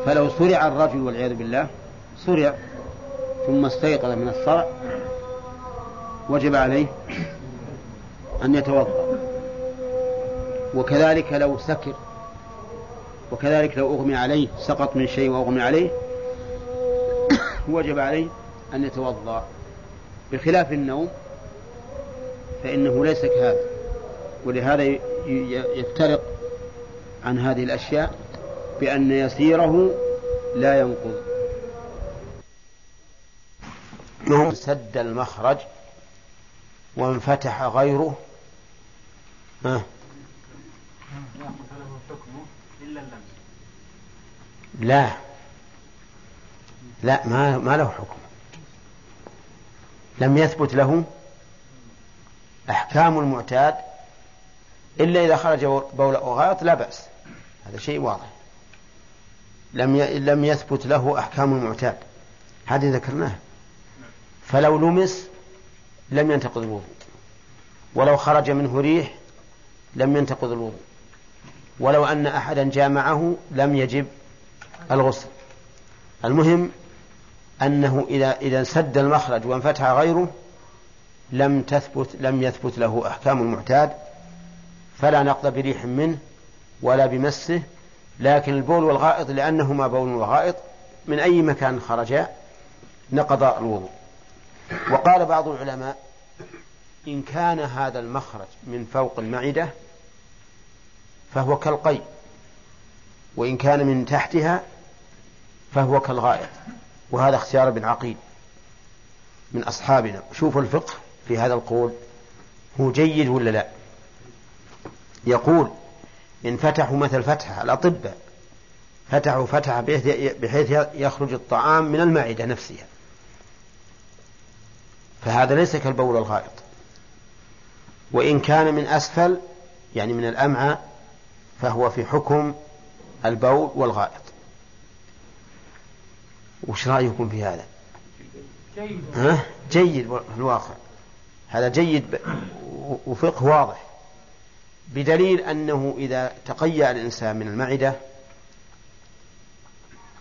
B: فلو صرع الرجل والعياذ بالله صرع ثم استيقظ من الصرع وجب عليه أن يتوضأ. وكذلك لو سكر وكذلك لو أغمي عليه سقط من شيء وأغمي عليه [coughs] وجب عليه أن يتوضأ. بخلاف النوم فإنه ليس كهذا. ولهذا يفترق عن هذه الأشياء بأن يسيره لا ينقض. نوم سد المخرج وانفتح غيره. ها. لا. لا ما ما له حكم. لم يثبت له أحكام المعتاد إلا إذا خرج بول أو غائط لا بأس. هذا شيء واضح. لم لم يثبت له أحكام المعتاد. هذه ذكرناه فلو لمس لم ينتقض الوضوء. ولو خرج منه ريح لم ينتقض الوضوء. ولو أن أحدا جامعه لم يجب الغسل. المهم أنه إذا إذا سد المخرج وانفتح غيره لم تثبت لم يثبت له أحكام المعتاد فلا نقض بريح منه ولا بمسه. لكن البول والغائط لأنهما بول وغائط من أي مكان خرجا نقض الوضوء. وقال بعض العلماء إن كان هذا المخرج من فوق المعدة فهو كالقي وإن كان من تحتها فهو كالغائط وهذا اختيار ابن عقيل من أصحابنا. شوفوا الفقه في هذا القول هو جيد ولا لا؟ يقول إن فتحوا مثل فتحة الأطباء فتحوا فتحة بحيث يخرج الطعام من المعدة نفسها. فهذا ليس كالبول الغائط. وإن كان من أسفل يعني من الأمعاء فهو في حكم البول والغائط. وش رأيكم في هذا؟ جيد. ها؟ جيد في الواقع. هذا جيد وفقه واضح. بدليل أنه إذا تقيأ الإنسان من المعدة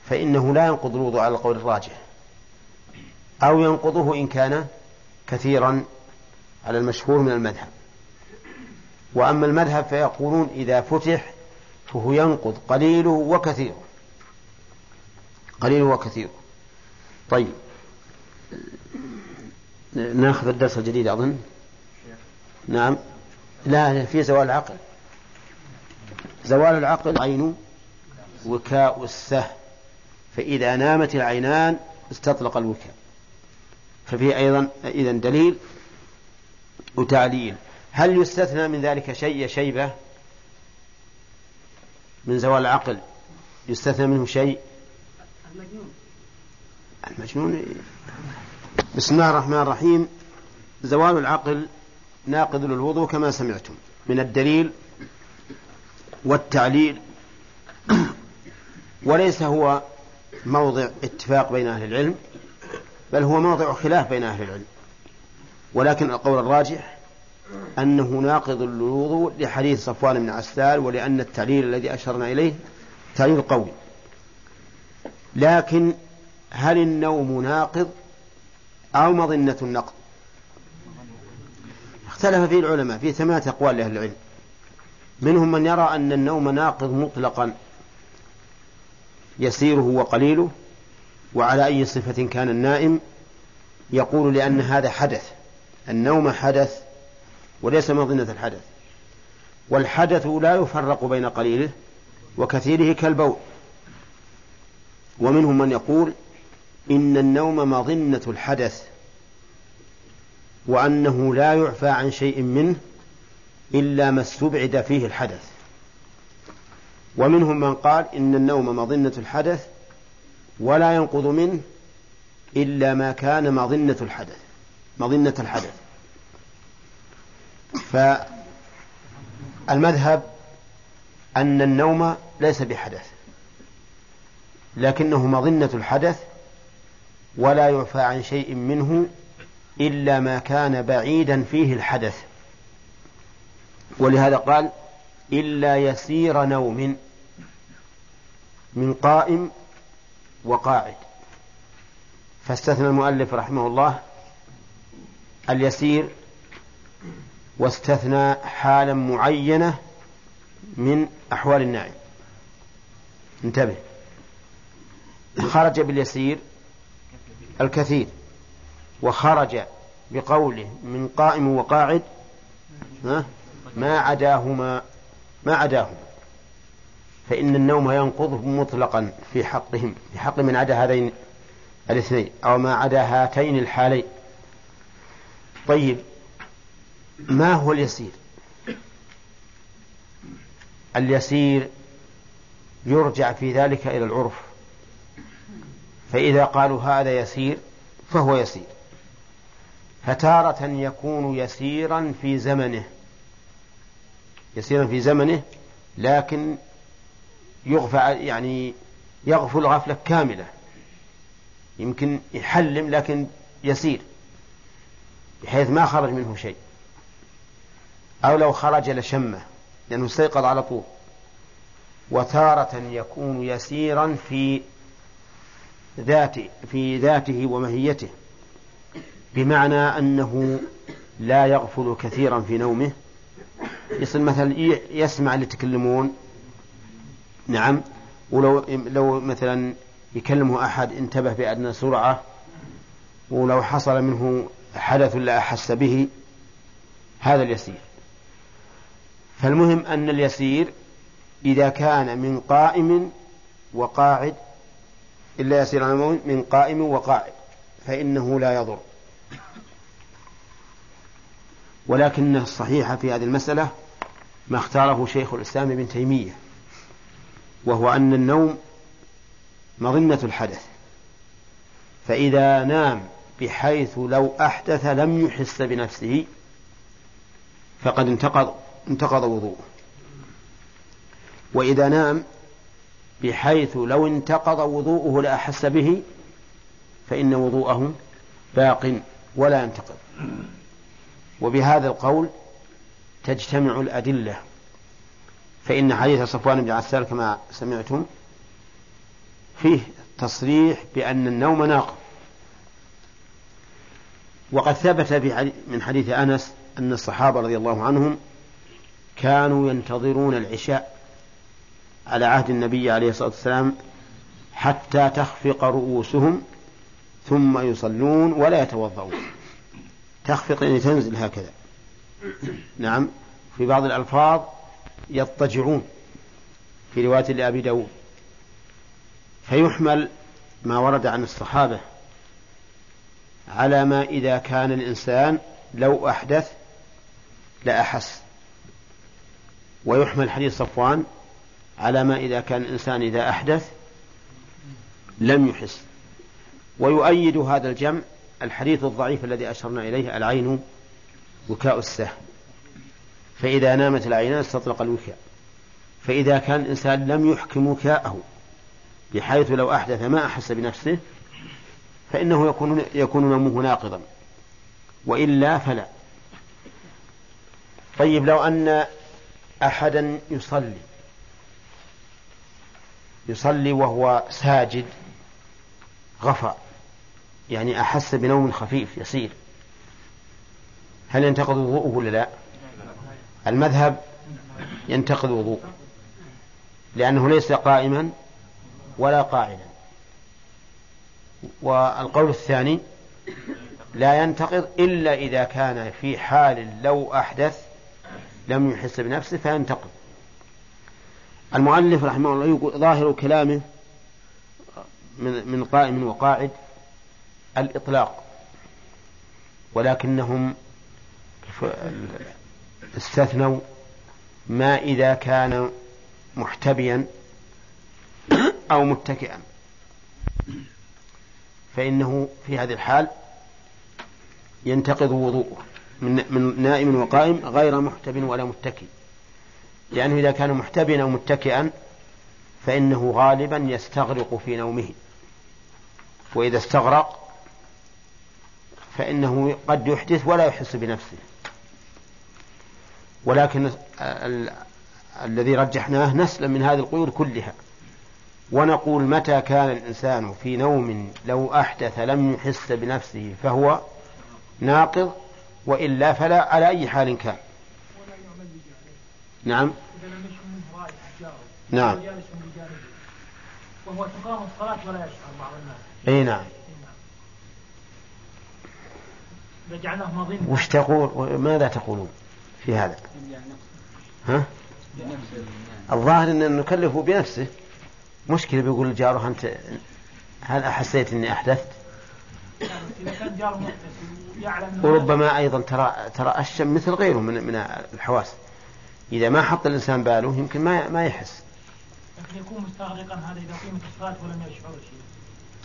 B: فإنه لا ينقض الوضوء على القول الراجح. أو ينقضه إن كان كثيرا على المشهور من المذهب. وأما المذهب فيقولون إذا فتح فهو ينقض قليله وكثيره. قليله وكثيره. طيب. ناخذ الدرس الجديد أظن؟ نعم. لا في زوال العقل. زوال العقل عين وكاء السه. فإذا نامت العينان استطلق الوكاء. ففي أيضا إذا دليل وتعليل. هل يستثنى من ذلك شيء يا شيبة؟ من زوال العقل يستثنى منه شيء؟ المجنون. المجنون. بسم الله الرحمن الرحيم. زوال العقل ناقض للوضوء كما سمعتم. من الدليل والتعليل. [clears throat] وليس هو موضع اتفاق بين أهل العلم. بل هو موضع خلاف بين أهل العلم. ولكن القول الراجح أنه ناقض للوضوء لحديث صفوان بن عسال ولأن التعليل الذي أشرنا إليه تعليل قوي. لكن هل النوم ناقض أو مظنة النقض؟ اختلف فيه العلماء في ثمانية أقوال لأهل العلم. منهم من يرى أن النوم ناقض مطلقا. يسيره وقليله. وعلى أي صفة كان النائم يقول لأن هذا حدث النوم حدث وليس مظنة الحدث. والحدث لا يفرق بين قليله وكثيره كالبول. ومنهم من يقول إن النوم مظنة الحدث وأنه لا يعفى عن شيء منه إلا ما استبعد فيه الحدث. ومنهم من قال إن النوم مظنة الحدث ولا ينقض منه إلا ما كان مظنة الحدث مظنة الحدث. فالمذهب أن النوم ليس بحدث لكنه مظنة الحدث ولا يعفى عن شيء منه إلا ما كان بعيدا فيه الحدث. ولهذا قال إلا يسير نوم من قائم وقاعد. فاستثنى المؤلف رحمه الله اليسير واستثنى حالا معينة من أحوال النائم انتبه. خرج باليسير الكثير وخرج بقوله من قائم وقاعد ما عداهما ما عداهما. فإن النوم ينقض مطلقا في حقهم في حق من عدا هذين الاثنين أو ما عدا هاتين الحالين. طيب ما هو اليسير؟ اليسير يرجع في ذلك إلى العرف. فإذا قالوا هذا يسير فهو يسير. فتارة يكون يسيرا في زمنه يسيرا في زمنه لكن يغفى يعني يغفل غفلة كاملة. يمكن يحلم لكن يسير بحيث ما خرج منه شيء. أو لو خرج لشمة لأنه استيقظ على طول. وتارة يكون يسيرا في ذاته في ذاته ومهيته. بمعنى أنه لا يغفل كثيرا في نومه. يصير مثلا يسمع اللي يتكلمون نعم. ولو لو مثلا يكلمه أحد انتبه بأدنى سرعة ولو حصل منه حدث لا أحس به هذا اليسير. فالمهم أن اليسير إذا كان من قائم وقاعد إلا يسير على من قائم وقاعد فإنه لا يضر. ولكن الصحيح في هذه المسألة ما اختاره شيخ الإسلام ابن تيمية. وهو أن النوم مظنة الحدث. فإذا نام بحيث لو أحدث لم يحس بنفسه فقد انتقض انتقض وضوءه. وإذا نام بحيث لو انتقض وضوءه لأحس به فإن وضوءه باق ولا ينتقض. وبهذا القول تجتمع الأدلة فإن حديث صفوان بن عسال كما سمعتم فيه تصريح بأن النوم ناقض وقد ثبت من حديث أنس أن الصحابة رضي الله عنهم كانوا ينتظرون العشاء على عهد النبي عليه الصلاة والسلام حتى تخفق رؤوسهم ثم يصلون ولا يتوضؤون. تخفق يعني تنزل هكذا. نعم. في بعض الألفاظ يضطجعون في رواية لأبي داود. فيحمل ما ورد عن الصحابة على ما إذا كان الإنسان لو أحدث لأحس. ويحمل حديث صفوان على ما إذا كان الإنسان إذا أحدث لم يحس. ويؤيد هذا الجمع الحديث الضعيف الذي أشرنا إليه العين وكاء السهم. فإذا نامت العينان استطلق الوكاء. فإذا كان الإنسان لم يحكم وكاءه بحيث لو أحدث ما أحس بنفسه فإنه يكون يكون نومه ناقضا. وإلا فلا. طيب لو أن أحدا يصلي يصلي وهو ساجد غفى يعني أحس بنوم خفيف يسير هل ينتقض وضوءه ولا لا؟ المذهب ينتقض وضوءه لأنه ليس قائما ولا قاعدا. والقول الثاني لا ينتقض إلا إذا كان في حال لو أحدث لم يحس بنفسه فينتقض المؤلف رحمه الله يقول ظاهر كلامه من من قائم وقاعد الإطلاق ولكنهم استثنوا ما إذا كان محتبيا أو متكئا. فإنه في هذه الحال ينتقض وضوءه من, من نائم وقائم غير محتب ولا متكئ. لأنه إذا كان محتبيا أو متكئا فإنه غالبا يستغرق في نومه. وإذا استغرق فإنه قد يحدث ولا يحس بنفسه. ولكن ال... الذي رجحناه نسلم من هذه القيود كلها. ونقول متى كان الإنسان في نوم لو أحدث لم يحس بنفسه فهو ناقض وإلا فلا على أي حال كان. نعم. نعم. وهو تقام الصلاة ولا يشعر بعض الناس اي نعم وش تقول؟ ماذا تقولون؟ في هذا ها الظاهر إن نكلفه بنفسه مشكلة بيقول لجاره أنت هل أحسيت أني أحدثت؟ وربما أيضا ترى ترى الشم مثل غيره من من الحواس إذا ما حط الإنسان باله يمكن ما ما يحس.
C: لكن يكون مستغرقا هذا إذا قيمت الصلاة ولم يشعر شيء.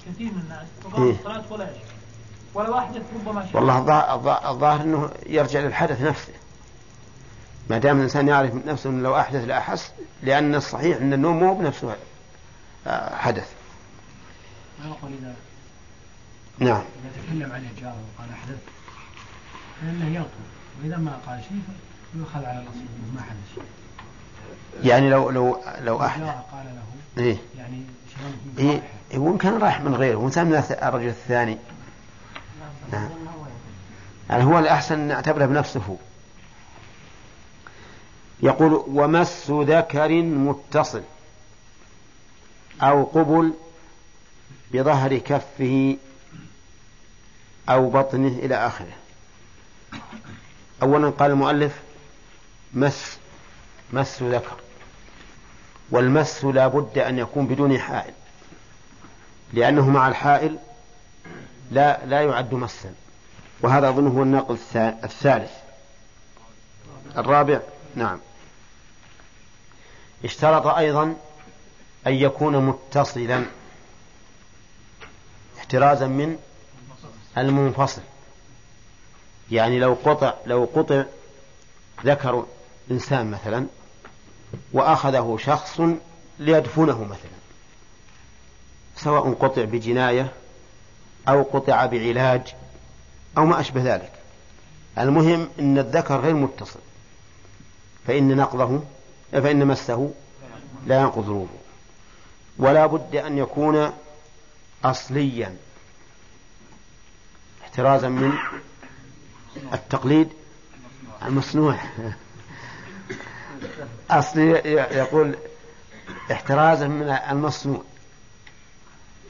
C: كثير من الناس تقام إيه؟ الصلاة ولا يشعر. ولو أحدث ربما شعر.
B: والله الظاهر أنه يرجع للحدث نفسه. ما دام الإنسان يعرف من نفسه أنه لو أحدث لأحس لأن الصحيح أن النوم مو بنفسه حدث.
C: يقول إذا
B: نعم.
C: إذا تكلم عن الجار وقال أحدث فإنه يطلب. وإذا ما قال شيء يؤخذ على الأصل ما حدث. شيء
B: يعني لو لو لو أحد
C: قال له
B: إيه. يعني إيه. ممكن رايح من غيره وإنسان من الرجل الثاني. نعم. يعني هو الأحسن نعتبره بنفسه. يقول ومس ذكر متصل أو قبل بظهر كفه أو بطنه إلى آخره. أولا قال المؤلف مس مس ذكر والمس لا بد أن يكون بدون حائل لأنه مع الحائل لا لا يعد مسا. وهذا أظن هو الناقل الثالث الرابع نعم. اشترط أيضا أن يكون متصلا احترازا من المنفصل. يعني لو قطع لو قطع ذكر إنسان مثلا وأخذه شخص ليدفنه مثلا سواء قطع بجناية أو قطع بعلاج أو ما أشبه ذلك. المهم أن الذكر غير متصل فإن نقضه فإن مسه لا ينقض الوضوء ولا بد أن يكون أصليا احترازا من التقليد المصنوع. أصلي يقول احترازا من المصنوع.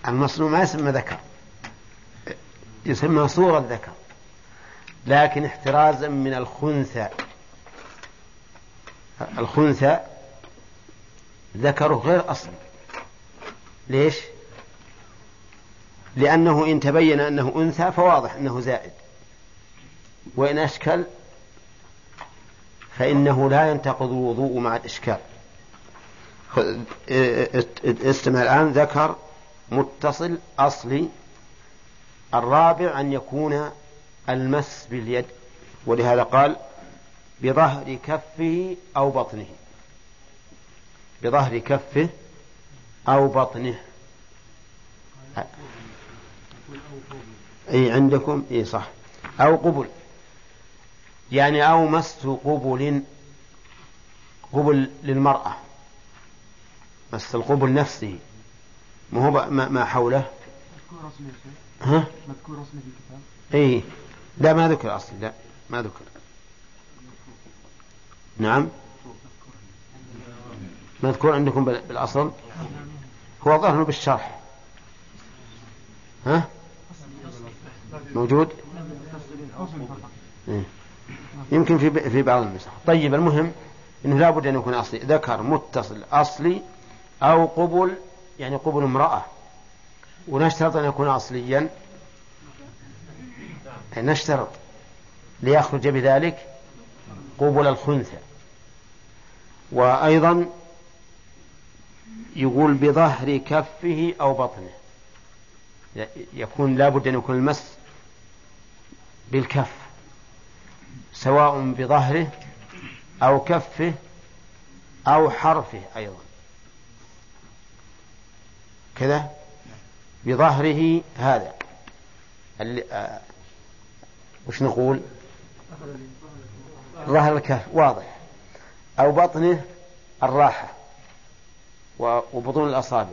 B: المصنوع ما يسمى ذكر يسمى صورة ذكر لكن احترازا من الخنثى. الخنثى ذكره غير أصلي ليش؟ لأنه إن تبين أنه أنثى فواضح أنه زائد. وإن أشكل فإنه لا ينتقض الوضوء مع الإشكال. استمع الآن. ذكر متصل أصلي الرابع أن يكون المس باليد. ولهذا قال بظهر كفه أو بطنه. بظهر كفه أو بطنه. أي عندكم؟ أي صح. أو قبل. يعني أو مس قبل قبل للمرأة. مس القبل نفسه. ما هو ما حوله؟ ها؟ مذكور اصلي في الكتاب؟ اي لا ما ذكر اصلي لا ما ذكر. نعم. مذكور عندكم بالأصل؟ هو ظهر بالشرح. ها؟ موجود؟ إيه. يمكن في في بعض النسخ. طيب المهم إنه لابد أن يكون أصلي. ذكر متصل أصلي أو قبل يعني قبل امرأة. ونشترط أن يكون أصليا. نشترط ليخرج بذلك قبل الخنثى. وأيضا يقول بظهر كفه أو بطنه. يكون لابد أن يكون المس بالكف سواء بظهره أو كفه أو حرفه أيضا. كذا؟ بظهره هذا. اللي آه وش نقول؟ ظهر الكهف واضح. أو بطنه الراحة وبطون الأصابع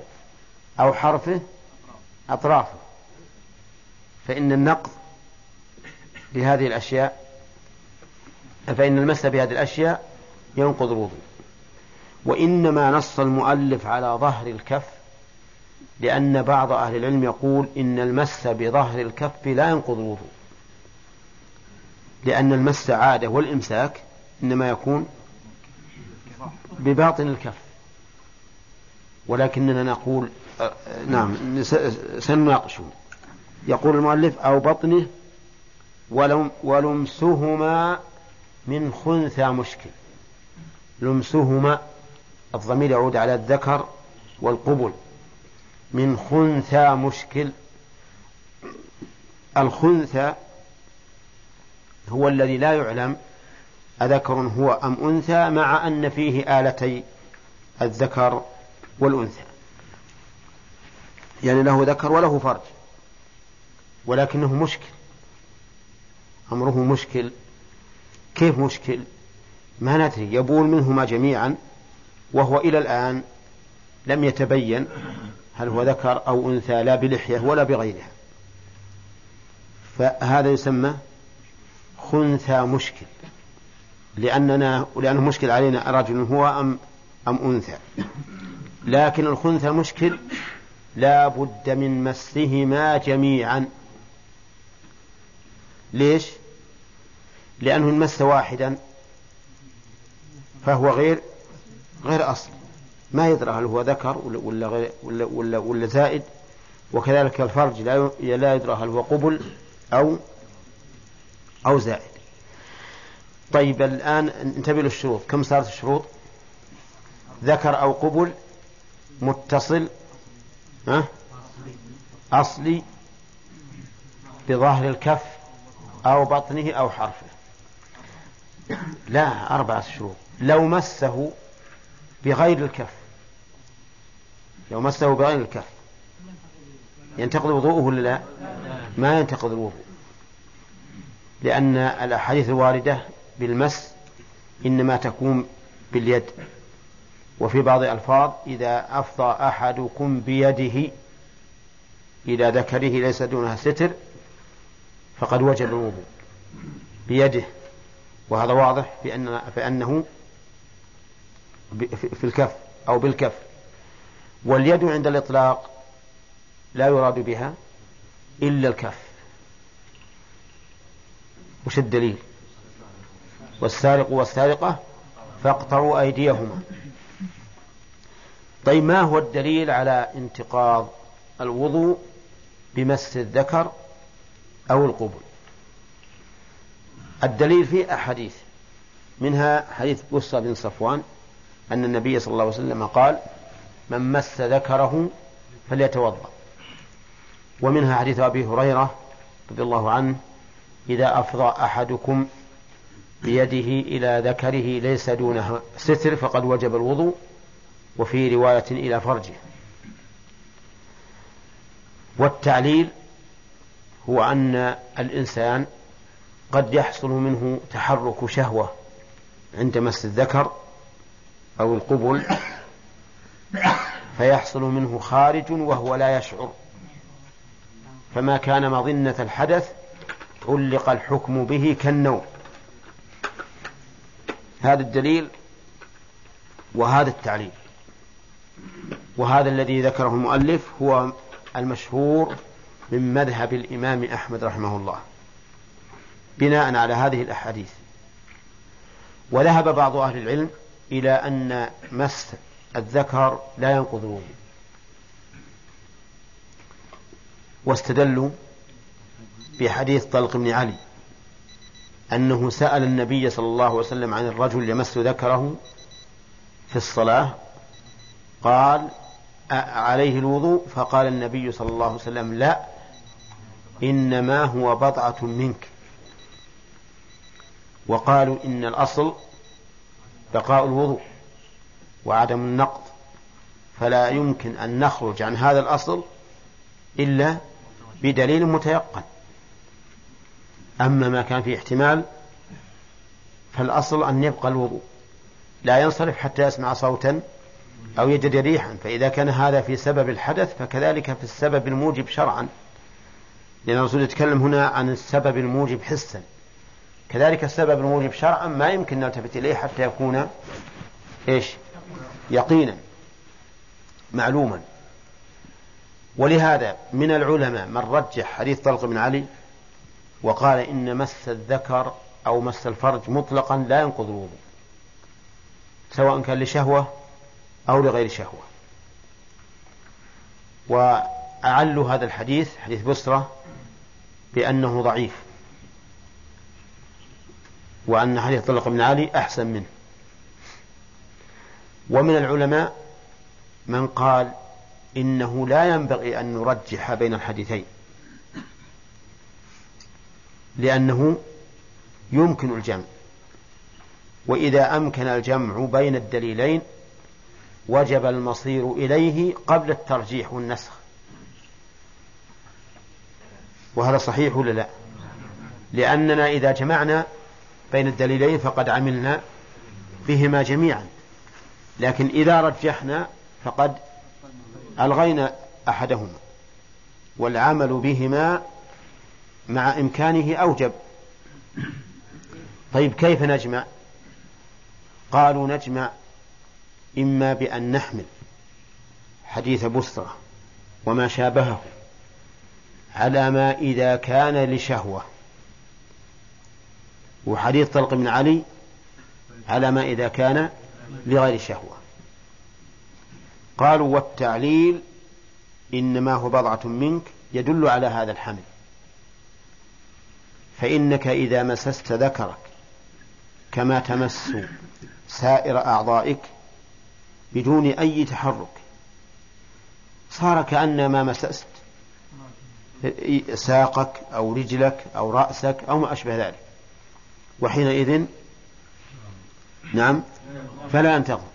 B: أو حرفه أطرافه. فإن النقض بهذه الأشياء فإن المس بهذه الأشياء ينقض الوضوء. وإنما نص المؤلف على ظهر الكف لأن بعض أهل العلم يقول إن المس بظهر الكف لا ينقض الوضوء. لأن المس عادة والإمساك إنما يكون بباطن الكف. ولكننا نقول نعم سنناقشه يقول المؤلف أو بطنه ولم ولمسهما من خنثى مشكل. لمسهما الضمير يعود على الذكر والقبل. من خنثى مشكل. الخنثى هو الذي لا يعلم أذكر هو أم أنثى مع أن فيه آلتي الذكر والأنثى. يعني له ذكر وله فرج ولكنه مشكل. أمره مشكل. كيف مشكل؟ ما ندري. يبول منهما جميعا وهو إلى الآن لم يتبين هل هو ذكر أو أنثى لا بلحية ولا بغيرها. فهذا يسمى خنثى مشكل. لأننا لأنه مشكل علينا رجل هو أم أم أنثى. لكن الخنثى مشكل. لا بد من مسهما جميعا. ليش؟ لأنه إن مس واحدا فهو غير غير أصل. ما يدرى هل هو ذكر ولا ولا غير ولا ولا, ولا زائد. وكذلك الفرج لا لا يدرى هل هو قبل أو أو زائد. طيب الآن انتبه للشروط. كم صارت الشروط؟ ذكر أو قبل متصل ها؟ أصلي بظاهر الكف أو بطنه أو حرفه. لا أربعة شروط. لو مسه بغير الكف. لو مسه بغير الكف. ينتقض وضوءه ولا لا؟ ما ينتقض الوضوء. لأن الأحاديث الواردة بالمس إنما تكون باليد. وفي بعض الألفاظ إذا أفضى أحدكم بيده إلى ذكره ليس دونها ستر فقد وجب الوضوء بيده. وهذا واضح بأن فأنه في الكف أو بالكف. واليد عند الإطلاق لا يراد بها إلا الكف. وش الدليل؟ والسارق والسارقة فاقطعوا أيديهما. طيب ما هو الدليل على انتقاض الوضوء بمس الذكر أو القبل؟ الدليل في أحاديث منها حديث بصة بن صفوان أن النبي صلى الله عليه وسلم قال من مس ذكره فليتوضأ. ومنها حديث أبي هريرة رضي الله عنه إذا أفضى أحدكم بيده إلى ذكره ليس دونه ستر فقد وجب الوضوء وفي رواية إلى فرجه. والتعليل هو أن الإنسان قد يحصل منه تحرك شهوة عند مس الذكر أو القبل فيحصل منه خارج وهو لا يشعر. فما كان مظنة الحدث علق الحكم به كالنوم. هذا الدليل وهذا التعليل. وهذا الذي ذكره المؤلف هو المشهور من مذهب الإمام أحمد رحمه الله بناء على هذه الأحاديث. وذهب بعض أهل العلم إلى أن مس الذكر لا ينقض الوضوء. واستدلوا بحديث طلق بن علي. أنه سأل النبي صلى الله عليه وسلم عن الرجل يمس ذكره في الصلاة قال عليه الوضوء؟ فقال النبي صلى الله عليه وسلم لا إنما هو بضعة منك. وقالوا إن الأصل بقاء الوضوء وعدم النقض فلا يمكن أن نخرج عن هذا الأصل إلا بدليل متيقن. أما ما كان فيه احتمال فالأصل أن يبقى الوضوء. لا ينصرف حتى يسمع صوتا أو يجد ريحا. فإذا كان هذا في سبب الحدث فكذلك في السبب الموجب شرعا. لأن الرسول يتكلم هنا عن السبب الموجب حسا. كذلك السبب الموجب شرعا ما يمكن نلتفت إليه حتى يكون إيش؟ يقينا. معلوما. ولهذا من العلماء من رجح حديث طلق بن علي وقال إن مس الذكر أو مس الفرج مطلقا لا ينقض الوضوء سواء كان لشهوة أو لغير شهوة. وأعلوا هذا الحديث حديث بسرة بأنه ضعيف وأن حديث طلق بن علي أحسن منه. ومن العلماء من قال إنه لا ينبغي أن نرجح بين الحديثين. لأنه يمكن الجمع. وإذا أمكن الجمع بين الدليلين وجب المصير إليه قبل الترجيح والنسخ. وهذا صحيح ولا لا؟ لأننا إذا جمعنا بين الدليلين فقد عملنا بهما جميعا. لكن إذا رجحنا فقد ألغينا أحدهما والعمل بهما مع إمكانه أوجب. طيب كيف نجمع؟ قالوا نجمع إما بأن نحمل حديث بسرة وما شابهه على ما إذا كان لشهوة وحديث طلق بن علي على ما إذا كان لغير شهوة. قالوا والتعليل إنما هو بضعة منك يدل على هذا الحمل. فإنك إذا مسست ذكرك كما تمس سائر أعضائك بدون أي تحرك. صار كأن ما مسست ساقك أو رجلك أو رأسك أو ما أشبه ذلك. وحينئذ نعم فلا ينتقض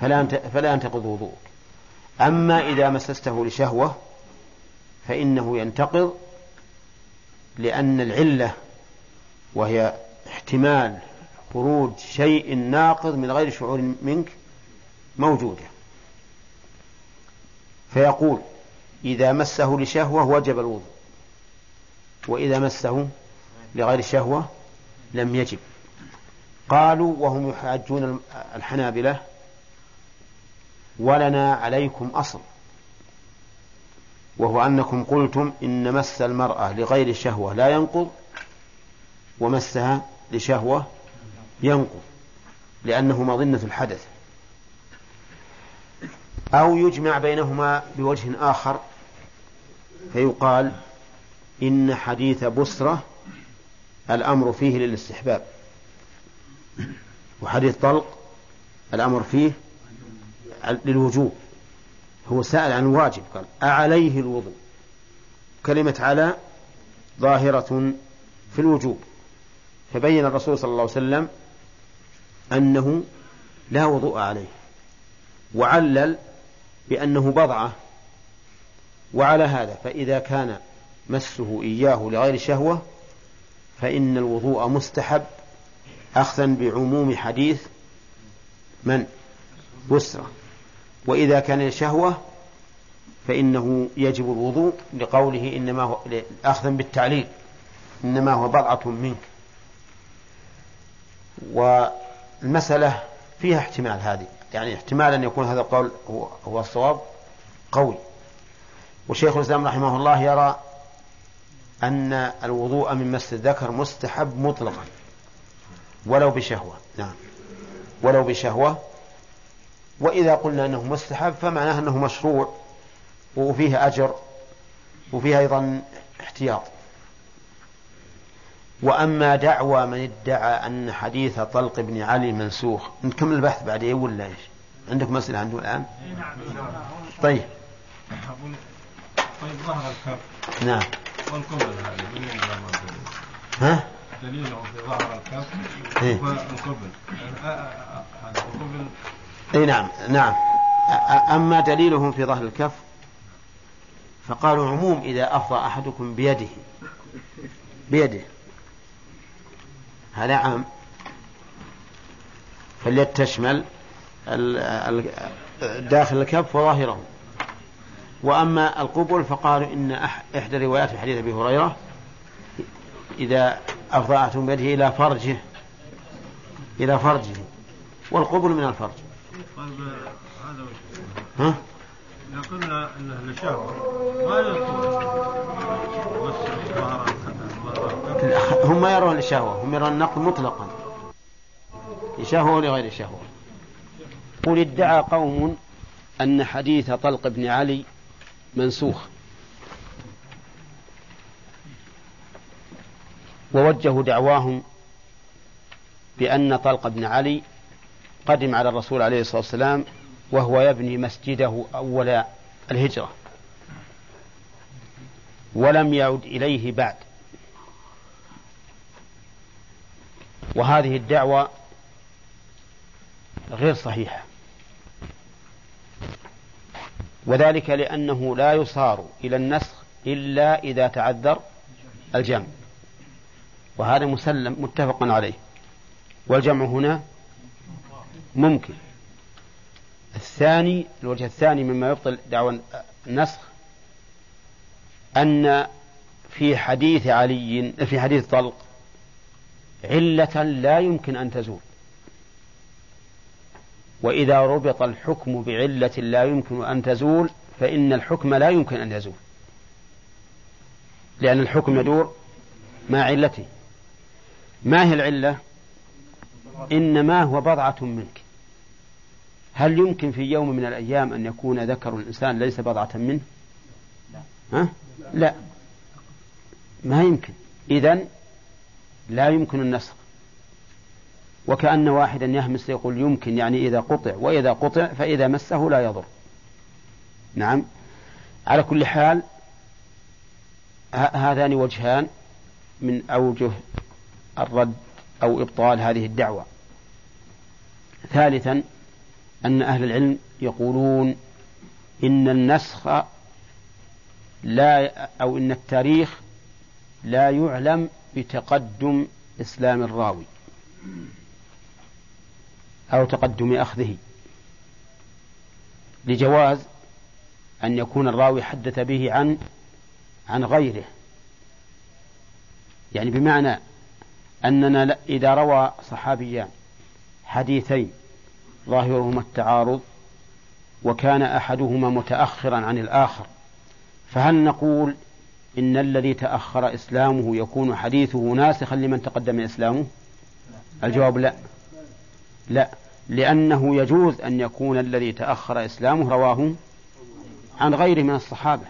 B: فلا فلا ينتقض وضوءك. أما إذا مسسته لشهوة فإنه ينتقض لأن العلة وهي احتمال خروج شيء ناقض من غير شعور منك موجودة. فيقول إذا مسه لشهوة وجب الوضوء وإذا مسه لغير شهوة لم يجب. قالوا وهم يحاجون الحنابلة ولنا عليكم أصل. وهو أنكم قلتم إن مس المرأة لغير شهوة لا ينقض ومسها لشهوة ينقض لأنه مظنة الحدث. أو يجمع بينهما بوجه آخر فيقال إن حديث بسرة الأمر فيه للاستحباب. وحديث طلق الأمر فيه للوجوب. هو سأل عن واجب قال أعليه الوضوء؟ كلمة على ظاهرة في الوجوب. فبين الرسول صلى الله عليه وسلم أنه لا وضوء عليه وعلل بأنه بضعة وعلى هذا فإذا كان مسه إياه لغير شهوة فإن الوضوء مستحب أخذا بعموم حديث من؟ بسرة. وإذا كان لشهوة فإنه يجب الوضوء لقوله إنما هو أخذا بالتعليل. إنما هو بضعة منك. والمسألة فيها احتمال هذه. يعني احتمال أن يكون هذا القول هو, هو الصواب قوي. وشيخ الإسلام رحمه الله يرى أن الوضوء من مس الذكر مستحب مطلقا. ولو بشهوة. نعم. ولو بشهوة وإذا قلنا أنه مستحب فمعناه أنه مشروع وفيه أجر وفيه أيضا احتياط. وأما دعوى من ادعى أن حديث طلق بن علي منسوخ نكمل البحث بعدين ولا إيش؟ عندك مسألة عنده الآن؟ طيب. طيب ظهر الكف. نعم. والقبل هذه ها؟ دليله في ظهر الكف إيه؟ والقبل. هذا القبل اي نعم نعم. أما دليلهم في ظهر الكف فقالوا عموم إذا أفضى أحدكم بيده بيده هذا عام. فاليد تشمل داخل الكف وظاهره. وأما القبل فقالوا إن إحدى روايات في حديث أبي هريرة إذا أفضى أحدهم بيده إلى فرجه إلى فرجه والقبل من الفرج. ها؟ إذا قلنا أنه لشهوة ما هم ما يرون الشهوة هم يرون النقل مطلقا. لشهوة ولغير شهوة قل ادعى قوم أن حديث طلق بن علي منسوخ. ووجهوا دعواهم بأن طلق بن علي قدم على الرسول عليه الصلاة والسلام وهو يبني مسجده أول الهجرة. ولم يعد إليه بعد. وهذه الدعوة غير صحيحة. وذلك لأنه لا يصار إلى النسخ إلا إذا تعذر الجمع. وهذا مسلم متفق عليه. والجمع هنا ممكن. الثاني الوجه الثاني مما يبطل دعوى النسخ أن في حديث علي في حديث طلق علة لا يمكن أن تزول. وإذا ربط الحكم بعلة لا يمكن أن تزول فإن الحكم لا يمكن أن يزول. لأن الحكم يدور مع علته. ما هي العلة؟ إنما هو بضعة منك. هل يمكن في يوم من الأيام أن يكون ذكر الإنسان ليس بضعة منه؟ ها؟ لا. ما يمكن. إذن لا يمكن النسخ. وكأن واحدا يهمس يقول يمكن يعني إذا قطع وإذا قطع فإذا مسه لا يضر. نعم. على كل حال هذان وجهان من أوجه الرد أو إبطال هذه الدعوة. ثالثا أن أهل العلم يقولون إن النسخ لا أو إن التاريخ لا يعلم بتقدم إسلام الراوي أو تقدم أخذه لجواز أن يكون الراوي حدث به عن عن غيره. يعني بمعنى أننا إذا روى صحابيان حديثين ظاهرهما التعارض وكان أحدهما متأخرا عن الآخر فهل نقول إن الذي تأخر إسلامه يكون حديثه ناسخا لمن تقدم إسلامه؟ الجواب لا. لا لأنه يجوز أن يكون الذي تأخر إسلامه رواه عن غيره من الصحابة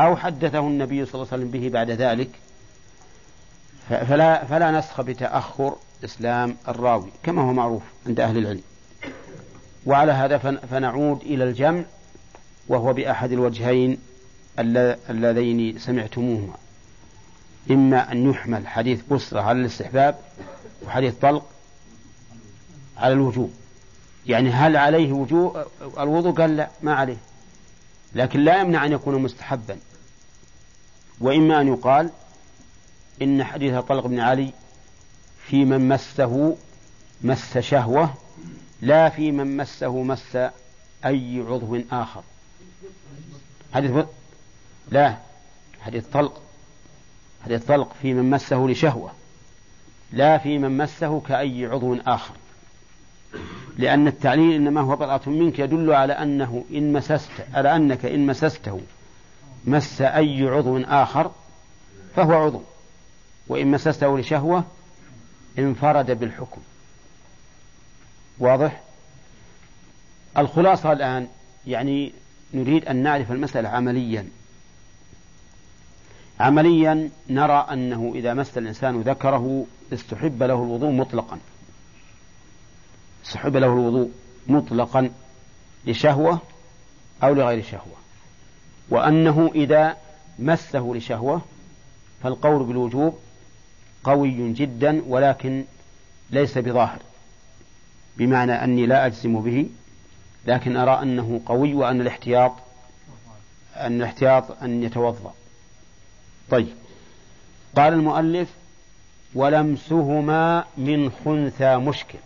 B: أو حدثه النبي صلى الله عليه وسلم به بعد ذلك فلا, فلا نسخ بتأخر إسلام الراوي كما هو معروف عند أهل العلم. وعلى هذا فنعود إلى الجمع وهو بأحد الوجهين اللذين سمعتموهما. إما أن يحمل حديث بصرة على الاستحباب وحديث طلق على الوجوب. يعني هل عليه وجوب الوضوء؟ قال لا ما عليه. لكن لا يمنع أن يكون مستحبا. وإما أن يقال إن حديث طلق بن علي في من مسه مس شهوة لا في من مسه مس أي عضو آخر. حديث لا حديث طلق. حديث طلق في من مسه لشهوة. لا في من مسه كأي عضو آخر. لأن التعليل إنما هو بضعة منك يدل على أنه إن مسست على أنك إن مسسته مس أي عضو آخر فهو عضو. وإن مسسته لشهوة انفرد بالحكم. واضح؟ الخلاصة الآن يعني نريد أن نعرف المسألة عمليا. عمليا نرى أنه إذا مس الإنسان ذكره استحب له الوضوء مطلقا. استحب له الوضوء مطلقا لشهوة أو لغير شهوة. وأنه إذا مسه لشهوة فالقول بالوجوب قوي جدا ولكن ليس بظاهر. بمعنى أني لا أجزم به لكن أرى أنه قوي وأن الاحتياط أن الاحتياط أن يتوضأ. طيب. قال المؤلف ولمسهما من خنثى مشكل.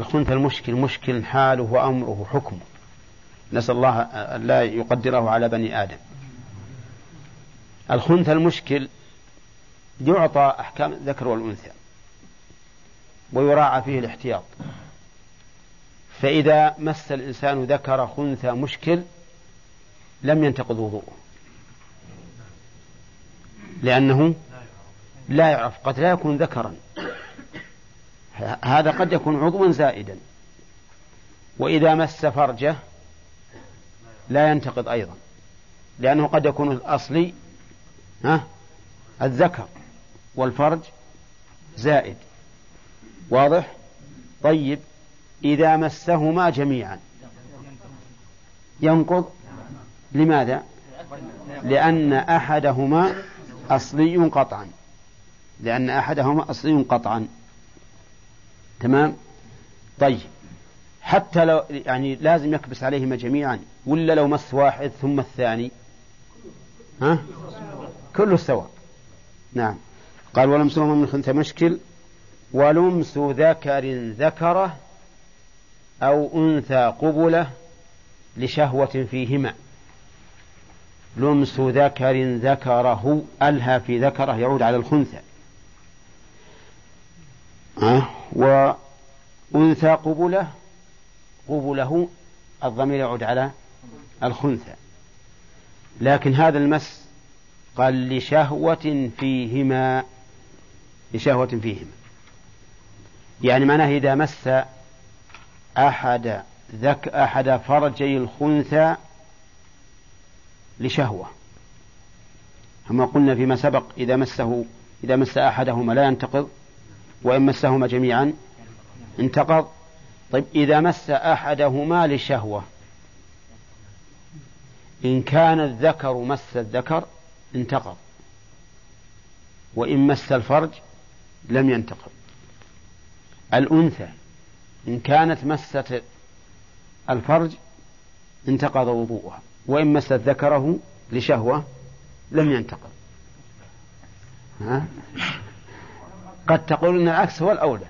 B: الخنثى المشكل مشكل حاله وأمره وحكمه نسأل الله أن لا يقدره على بني آدم. الخنثى المشكل يعطى أحكام الذكر والأنثى. ويراعى فيه الاحتياط. فإذا مس الإنسان ذكر خنثى مشكل لم ينتقض وضوءه. لأنه لا يعرف قد لا يكون ذكرا. هذا قد يكون عضوا زائدا. وإذا مس فرجه لا ينتقض أيضا. لأنه قد يكون الأصلي ها الذكر والفرج زائد. واضح؟ طيب. إذا مسهما جميعا. ينقض. لماذا؟ لأن أحدهما أصلي قطعا. لأن أحدهما أصلي قطعا. تمام؟ طيب. حتى لو يعني لازم يكبس عليهما جميعا. ولا لو مس واحد ثم الثاني؟ ها؟ كله سواء. نعم. قال ولمسهما من خنث مشكل. ولمس ذكر ذكره أو أنثى قبلة لشهوة فيهما. لمس ذكر ذكره ألهى في ذكره يعود على الخنثى. أه؟ وأنثى قبلة قبله الضمير يعود على الخنثى. لكن هذا المس قال لشهوة فيهما لشهوة فيهما. يعني معناه إذا مس أحد ذك أحد فرجي الخنثى لشهوة. كما قلنا فيما سبق إذا مسه إذا مس أحدهما لا ينتقض وإن مسهما جميعا انتقض. طيب إذا مس أحدهما لشهوة إن كان الذكر مس الذكر انتقض وإن مس الفرج لم ينتقض. الأنثى إن كانت مست الفرج انتقض وضوءها وإن مست ذكره لشهوة لم ينتقض ها؟ قد تقول أن العكس هو الأولى